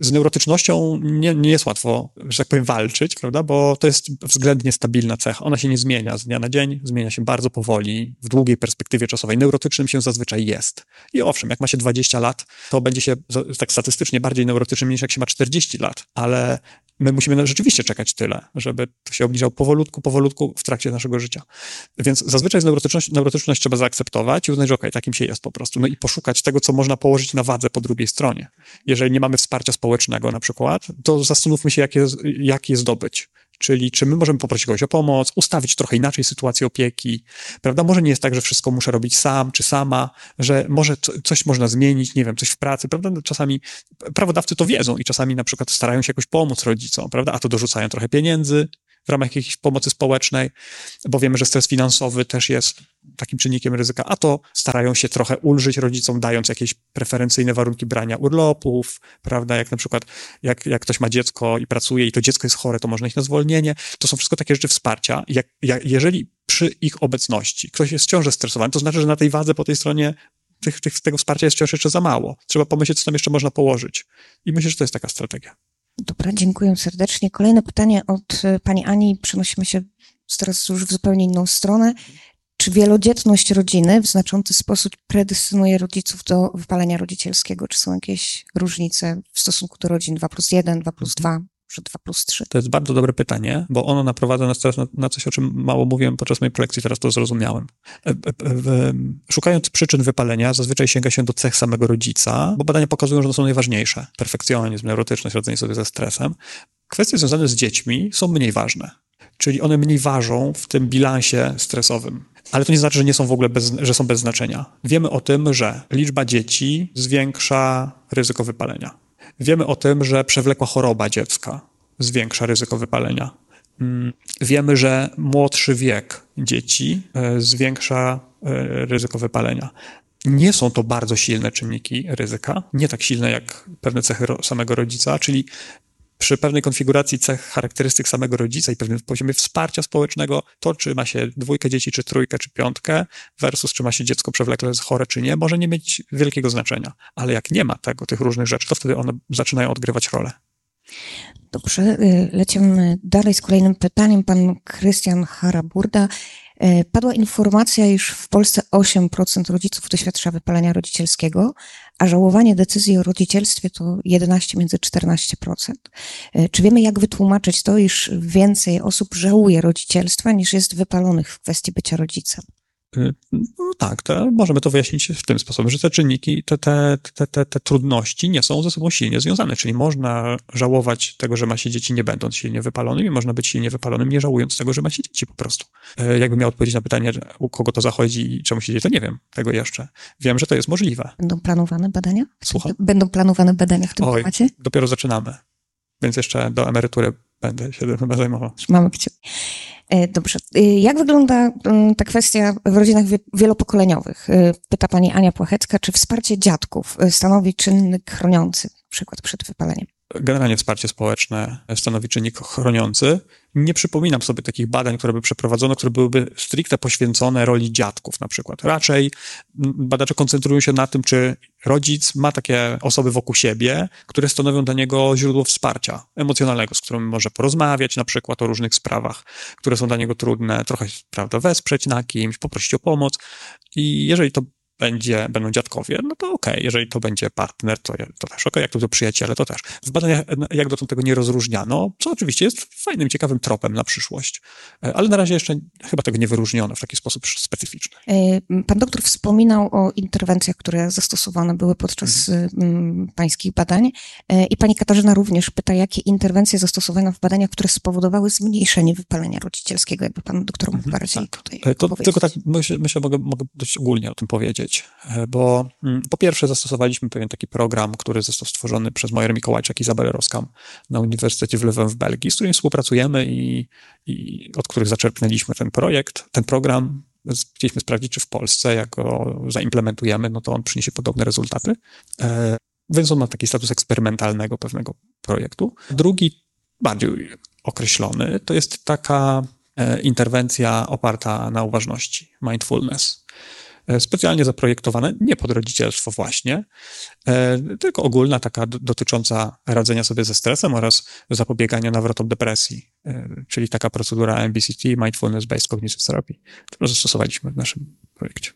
Z neurotycznością nie, nie jest łatwo, że tak powiem, walczyć, prawda, bo to jest względnie stabilna cecha. Ona się nie zmienia z dnia na dzień, zmienia się bardzo powoli, w długiej perspektywie czasowej. Neurotycznym się zazwyczaj jest. I owszem, jak ma się 20 lat, to będzie się tak statystycznie bardziej neurotycznym niż jak się ma 40 lat, ale my musimy rzeczywiście czekać tyle, żeby to się obniżał powolutku, powolutku w trakcie naszego życia. Więc zazwyczaj z neurotyczność, neurotyczność trzeba zaakceptować i uznać, że okej, okay, takim się jest po prostu. No i poszukać tego, co można położyć na wadze po drugiej stronie. Jeżeli nie mamy wsparcia społecznego na przykład, to zastanówmy się, jak je, jak je zdobyć. Czyli czy my możemy poprosić kogoś o pomoc, ustawić trochę inaczej sytuację opieki, prawda? Może nie jest tak, że wszystko muszę robić sam czy sama, że może coś można zmienić, nie wiem, coś w pracy, prawda? No, czasami prawodawcy to wiedzą i czasami na przykład starają się jakoś pomóc rodzicom, prawda? A to dorzucają trochę pieniędzy, w ramach jakiejś pomocy społecznej, bo wiemy, że stres finansowy też jest takim czynnikiem ryzyka, a to starają się trochę ulżyć rodzicom, dając jakieś preferencyjne warunki brania urlopów, prawda, jak na przykład jak, jak ktoś ma dziecko i pracuje i to dziecko jest chore, to można iść na zwolnienie. To są wszystko takie rzeczy wsparcia. Jak, jak, jeżeli przy ich obecności ktoś jest wciąż stresowany, to znaczy, że na tej wadze po tej stronie tych, tych, tego wsparcia jest wciąż jeszcze za mało. Trzeba pomyśleć, co tam jeszcze można położyć. I myślę, że to jest taka strategia. Dobra, dziękuję serdecznie. Kolejne pytanie od e, pani Ani. Przenosimy się teraz już w zupełnie inną stronę. Czy wielodzietność rodziny w znaczący sposób predysponuje rodziców do wypalenia rodzicielskiego? Czy są jakieś różnice w stosunku do rodzin 2 plus 1, 2 plus 2? Że 2 plus 3? To jest bardzo dobre pytanie, bo ono naprowadza nas teraz na, na coś, o czym mało mówiłem podczas mojej prelekcji, teraz to zrozumiałem. E, e, szukając przyczyn wypalenia, zazwyczaj sięga się do cech samego rodzica, bo badania pokazują, że one są najważniejsze. Perfekcjonizm, neurotyczność, radzenie sobie ze stresem. Kwestie związane z dziećmi są mniej ważne, czyli one mniej ważą w tym bilansie stresowym. Ale to nie znaczy, że nie są w ogóle bez, że są bez znaczenia. Wiemy o tym, że liczba dzieci zwiększa ryzyko wypalenia Wiemy o tym, że przewlekła choroba dziecka zwiększa ryzyko wypalenia. Mm, wiemy, że młodszy wiek dzieci e, zwiększa e, ryzyko wypalenia. Nie są to bardzo silne czynniki ryzyka, nie tak silne jak pewne cechy samego rodzica, czyli przy pewnej konfiguracji cech charakterystyk samego rodzica i pewnym poziomie wsparcia społecznego, to czy ma się dwójkę dzieci, czy trójkę, czy piątkę, versus czy ma się dziecko przewlekle chore, czy nie, może nie mieć wielkiego znaczenia. Ale jak nie ma tego, tych różnych rzeczy, to wtedy one zaczynają odgrywać rolę. Dobrze, y, lecimy dalej z kolejnym pytaniem. Pan Krystian Haraburda. Y, padła informacja, iż w Polsce 8% rodziców doświadcza wypalenia rodzicielskiego, a żałowanie decyzji o rodzicielstwie to 11 między 14%. Y, czy wiemy, jak wytłumaczyć to, iż więcej osób żałuje rodzicielstwa niż jest wypalonych w kwestii bycia rodzicem? Y, no tak, to możemy to wyjaśnić w tym sposobie, że te czynniki, te, te, te, te, te trudności nie są ze sobą silnie związane, czyli można żałować tego, że ma się dzieci, nie będąc silnie wypalonym i można być silnie wypalonym, nie żałując tego, że ma się dzieci po prostu. Y, jakbym miał odpowiedzieć na pytanie, u kogo to zachodzi i czemu się dzieje, to nie wiem tego jeszcze. Wiem, że to jest możliwe. Będą planowane badania? Słucham? Będą planowane badania w tym Oj, temacie? dopiero zaczynamy, więc jeszcze do emerytury będę się tym zajmował. Mamy kciuki. E, dobrze. E, jak wygląda mm, ta kwestia w rodzinach wielopokoleniowych? E, pyta pani Ania Płachecka, czy wsparcie dziadków stanowi czynnik chroniący, na przykład przed wypaleniem? Generalnie wsparcie społeczne stanowi czynnik chroniący. Nie przypominam sobie takich badań, które by przeprowadzono, które byłyby stricte poświęcone roli dziadków na przykład. Raczej badacze koncentrują się na tym, czy rodzic ma takie osoby wokół siebie, które stanowią dla niego źródło wsparcia emocjonalnego, z którym może porozmawiać na przykład o różnych sprawach, które są dla niego trudne, trochę, prawda, wesprzeć na kimś, poprosić o pomoc. I jeżeli to będzie, będą dziadkowie, no to okej. Okay. Jeżeli to będzie partner, to, to też okej. Okay. Jak to, to przyjaciele, to też. W badaniach jak dotąd tego nie rozróżniano, co oczywiście jest fajnym, ciekawym tropem na przyszłość. E, ale na razie jeszcze chyba tego nie wyróżniono w taki sposób specyficzny. E, pan doktor wspominał o interwencjach, które zastosowane były podczas mhm. pańskich badań. E, I pani Katarzyna również pyta, jakie interwencje zastosowano w badaniach, które spowodowały zmniejszenie wypalenia rodzicielskiego. Jakby pan doktor mógł mhm, bardziej tak. tutaj to. Tylko tak, myślę, myślę mogę, mogę dość ogólnie o tym powiedzieć, bo mm, po pierwsze zastosowaliśmy pewien taki program, który został stworzony przez Mojer Mikołajczak i Izabelę Roskam na Uniwersytecie w Leuven w Belgii, z którym współpracujemy i, i od których zaczerpnęliśmy ten projekt, ten program. Chcieliśmy sprawdzić, czy w Polsce, jak go zaimplementujemy, no to on przyniesie podobne rezultaty. E, więc on ma taki status eksperymentalnego pewnego projektu. Drugi, bardziej określony, to jest taka e, interwencja oparta na uważności, mindfulness. E, specjalnie zaprojektowane, nie pod rodzicielstwo właśnie, e, tylko ogólna, taka dotycząca radzenia sobie ze stresem oraz zapobiegania nawrotom depresji, czyli taka procedura MBCT, Mindfulness Based Cognitive Therapy, którą zastosowaliśmy w naszym projekcie.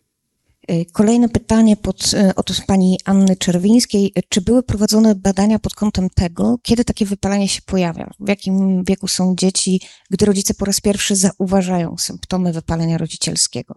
Kolejne pytanie pod, od pani Anny Czerwińskiej. Czy były prowadzone badania pod kątem tego, kiedy takie wypalenie się pojawia? W jakim wieku są dzieci, gdy rodzice po raz pierwszy zauważają symptomy wypalenia rodzicielskiego?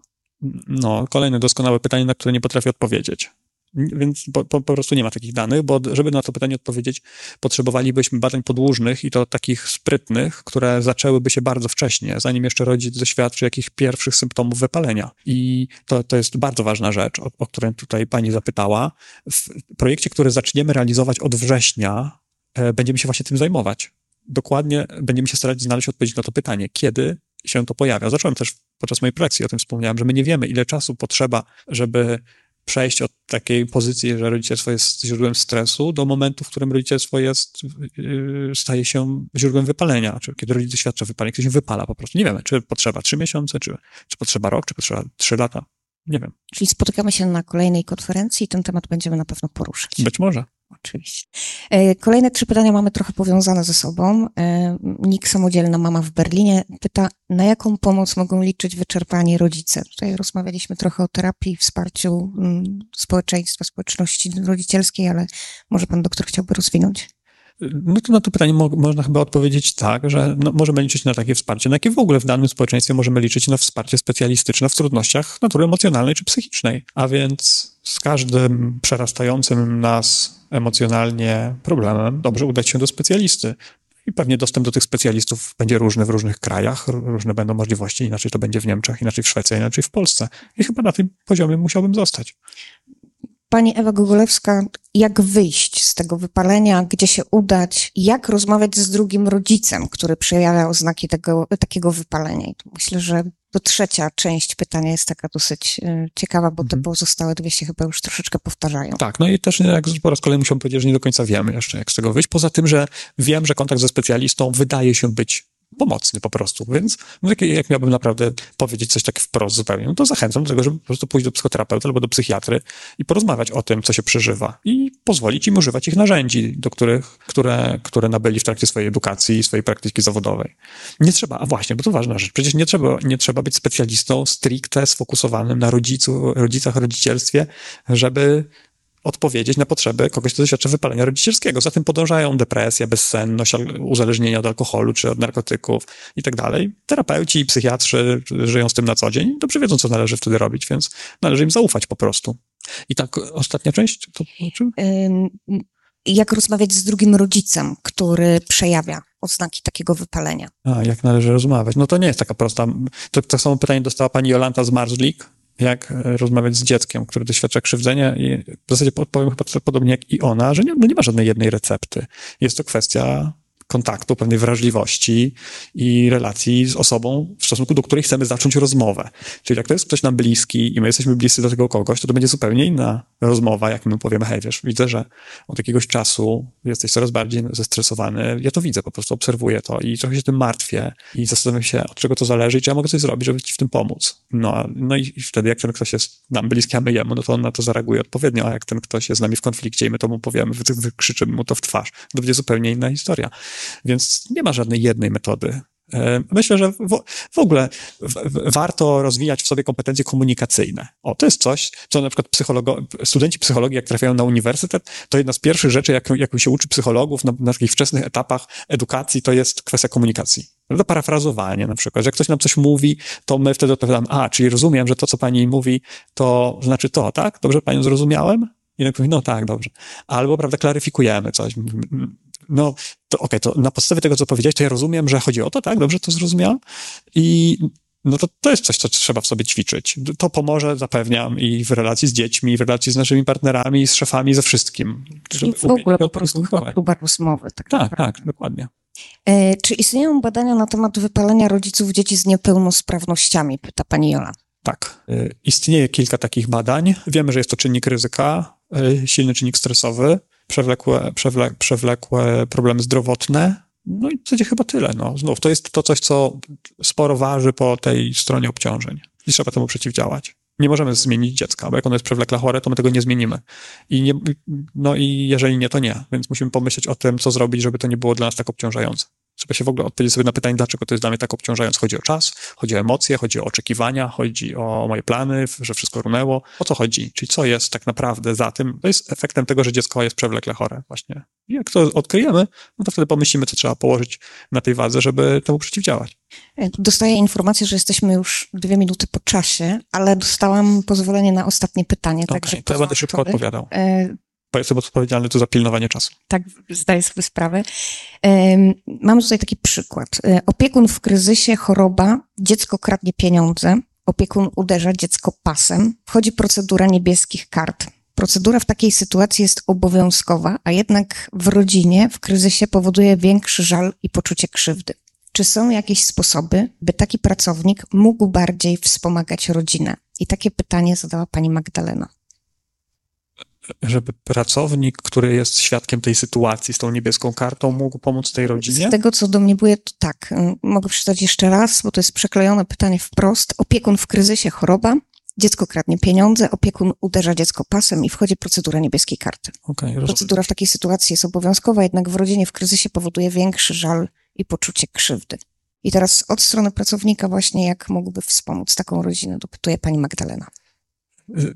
No, kolejne doskonałe pytanie, na które nie potrafię odpowiedzieć. Więc po, po, po, prostu nie ma takich danych, bo żeby na to pytanie odpowiedzieć, potrzebowalibyśmy badań podłużnych i to takich sprytnych, które zaczęłyby się bardzo wcześnie, zanim jeszcze rodzic doświadczy jakichś pierwszych symptomów wypalenia. I to, to jest bardzo ważna rzecz, o, o którą tutaj pani zapytała. W projekcie, który zaczniemy realizować od września, e, będziemy się właśnie tym zajmować. Dokładnie będziemy się starać znaleźć odpowiedź na to pytanie, kiedy się to pojawia. Zacząłem też podczas mojej pracy o tym wspomniałem, że my nie wiemy, ile czasu potrzeba, żeby przejść od takiej pozycji, że rodzicielstwo jest źródłem stresu, do momentu, w którym rodzicielstwo jest, yy, staje się źródłem wypalenia, czy kiedy rodzic doświadcza wypalenia, kiedy się wypala po prostu. Nie wiemy, czy potrzeba trzy miesiące, czy, czy potrzeba rok, czy potrzeba trzy lata. Nie wiem. Czyli spotykamy się na kolejnej konferencji i ten temat będziemy na pewno poruszać. Być może. Oczywiście. E, kolejne trzy pytania mamy trochę powiązane ze sobą. E, Nik Samodzielna Mama w Berlinie pyta, na jaką pomoc mogą liczyć wyczerpani rodzice? Tutaj rozmawialiśmy trochę o terapii, wsparciu mm, społeczeństwa, społeczności rodzicielskiej, ale może pan doktor chciałby rozwinąć? No to na to pytanie mo można chyba odpowiedzieć tak, że no, możemy liczyć na takie wsparcie, na jakie w ogóle w danym społeczeństwie możemy liczyć na wsparcie specjalistyczne w trudnościach natury emocjonalnej czy psychicznej. A więc z każdym przerastającym nas emocjonalnie problemem dobrze udać się do specjalisty. I pewnie dostęp do tych specjalistów będzie różny w różnych krajach, różne będą możliwości. Inaczej to będzie w Niemczech, inaczej w Szwecji, inaczej w Polsce. I chyba na tym poziomie musiałbym zostać. Pani Ewa Gogolewska, jak wyjść z tego wypalenia, gdzie się udać, jak rozmawiać z drugim rodzicem, który przejawia oznaki tego, takiego wypalenia? I myślę, że to trzecia część pytania jest taka dosyć y, ciekawa, bo te mhm. pozostałe dwie się chyba już troszeczkę powtarzają. Tak, no i też jak po raz kolejny musiałbym powiedzieć, że nie do końca wiemy jeszcze, jak z tego wyjść. Poza tym, że wiem, że kontakt ze specjalistą wydaje się być pomocny po prostu. Więc jak, jak miałbym naprawdę powiedzieć coś tak wprost zupełnie, no to zachęcam do tego, żeby po prostu pójść do psychoterapeuty albo do psychiatry i porozmawiać o tym, co się przeżywa i pozwolić im używać ich narzędzi, do których, które, które nabyli w trakcie swojej edukacji i swojej praktyki zawodowej. Nie trzeba, a właśnie, bo to ważna rzecz, przecież nie trzeba, nie trzeba być specjalistą stricte sfokusowanym na rodzicu, rodzicach, rodzicielstwie, żeby odpowiedzieć na potrzeby kogoś, kto doświadcza wypalenia rodzicielskiego. Za tym podążają depresja, bezsenność, uzależnienie od alkoholu czy od narkotyków i tak dalej. Terapeuci i psychiatrzy żyją z tym na co dzień, dobrze wiedzą, co należy wtedy robić, więc należy im zaufać po prostu. I tak ostatnia część, to o czym? Jak rozmawiać z drugim rodzicem, który przejawia oznaki takiego wypalenia? A, jak należy rozmawiać? No to nie jest taka prosta. To, to samo pytanie dostała pani Jolanta z Marzlik, jak rozmawiać z dzieckiem, które doświadcza krzywdzenia i w zasadzie odpowiem chyba podobnie jak i ona, że nie, no nie ma żadnej jednej recepty. Jest to kwestia kontaktu, pewnej wrażliwości i relacji z osobą, w stosunku do której chcemy zacząć rozmowę. Czyli jak to jest ktoś nam bliski i my jesteśmy bliscy do tego kogoś, to to będzie zupełnie inna rozmowa, jak my powiemy, hej, wiesz, widzę, że od jakiegoś czasu jesteś coraz bardziej zestresowany. Ja to widzę, po prostu obserwuję to i trochę się tym martwię i zastanawiam się, od czego to zależy i czy ja mogę coś zrobić, żeby ci w tym pomóc. No, no i, i wtedy, jak ten ktoś jest nam bliski, a my jemu, no to on na to zareaguje odpowiednio, a jak ten ktoś jest z nami w konflikcie i my to mu powiemy, wykrzyczymy mu to w twarz, to będzie zupełnie inna historia. Więc nie ma żadnej jednej metody E, myślę, że w, w ogóle w, w, warto rozwijać w sobie kompetencje komunikacyjne. O, to jest coś, co na przykład psychologo, studenci psychologii, jak trafiają na uniwersytet, to jedna z pierwszych rzeczy, jak, jak się uczy psychologów na, na takich wczesnych etapach edukacji, to jest kwestia komunikacji. To parafrazowanie na przykład, że jak ktoś nam coś mówi, to my wtedy odpowiadamy, a, czyli rozumiem, że to, co pani mówi, to znaczy to, tak? Dobrze panią zrozumiałem? I mówi, no tak, dobrze. Albo, prawda, klaryfikujemy coś no to okej, okay, to na podstawie tego, co powiedziałeś, to ja rozumiem, że chodzi o to, tak? Dobrze to zrozumiałem? I no to, to jest coś, co trzeba w sobie ćwiczyć. To pomoże, zapewniam, i w relacji z dziećmi, i w relacji z naszymi partnerami, z szefami, ze wszystkim. I w ogóle po prostu próba rozmowy. Tak, tak, tak, dokładnie. E, czy istnieją badania na temat wypalenia rodziców dzieci z niepełnosprawnościami? Pyta pani Jola. Tak. E, istnieje kilka takich badań. Wiemy, że jest to czynnik ryzyka, e, silny czynnik stresowy przewlekłe, przewle, przewlekłe problemy zdrowotne. No i w zasadzie chyba tyle. No. Znów, to jest to coś, co sporo waży po tej stronie obciążeń i trzeba temu przeciwdziałać. Nie możemy zmienić dziecka, bo jak ono jest przewlekle chore, to my tego nie zmienimy. I nie, no i jeżeli nie, to nie. Więc musimy pomyśleć o tym, co zrobić, żeby to nie było dla nas tak obciążające. Trzeba się w ogóle odpowiedzieć sobie na pytanie, dlaczego to jest dla mnie tak obciążające. Chodzi o czas, chodzi o emocje, chodzi o oczekiwania, chodzi o moje plany, że wszystko runęło. O co chodzi? Czyli co jest tak naprawdę za tym? To jest efektem tego, że dziecko jest przewlekle chore właśnie. I jak to odkryjemy, no to wtedy pomyślimy, co trzeba położyć na tej wadze, żeby temu przeciwdziałać. Dostaję informację, że jesteśmy już dwie minuty po czasie, ale dostałam pozwolenie na ostatnie pytanie. Okay, także to ja będę szybko odpowiadał. Jestem odpowiedzialny tu za pilnowanie czasu. Tak, zdaję sobie sprawę. Mamy tutaj taki przykład. E, opiekun w kryzysie, choroba, dziecko kradnie pieniądze, opiekun uderza dziecko pasem, wchodzi procedura niebieskich kart. Procedura w takiej sytuacji jest obowiązkowa, a jednak w rodzinie w kryzysie powoduje większy żal i poczucie krzywdy. Czy są jakieś sposoby, by taki pracownik mógł bardziej wspomagać rodzinę? I takie pytanie zadała pani Magdalena żeby pracownik, który jest świadkiem tej sytuacji z tą niebieską kartą, mógł pomóc tej rodzinie? Z tego, co do mnie było, to tak. Mogę przeczytać jeszcze raz, bo to jest przeklejone pytanie wprost. Opiekun w kryzysie, choroba. Dziecko kradnie pieniądze, opiekun uderza dziecko pasem i wchodzi procedura niebieskiej karty. Okay, procedura w takiej sytuacji jest obowiązkowa, jednak w rodzinie w kryzysie powoduje większy żal i poczucie krzywdy. I teraz od strony pracownika właśnie, jak mógłby wspomóc taką rodzinę, dopytuje pani Magdalena.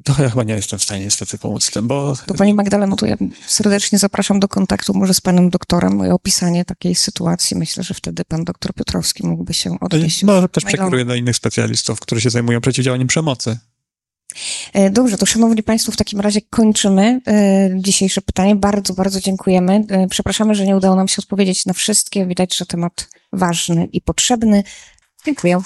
To ja chyba nie jestem w stanie niestety pomóc tym, bo... To pani Magdaleno, to ja serdecznie zapraszam do kontaktu może z panem doktorem o opisanie takiej sytuacji. Myślę, że wtedy pan doktor Piotrowski mógłby się odnieść. No, też przekieruję do innych specjalistów, którzy się zajmują przeciwdziałaniem przemocy. E, dobrze, to szanowni państwo, w takim razie kończymy e, dzisiejsze pytanie. Bardzo, bardzo dziękujemy. E, przepraszamy, że nie udało nam się odpowiedzieć na wszystkie. Widać, że temat ważny i potrzebny. Dziękuję.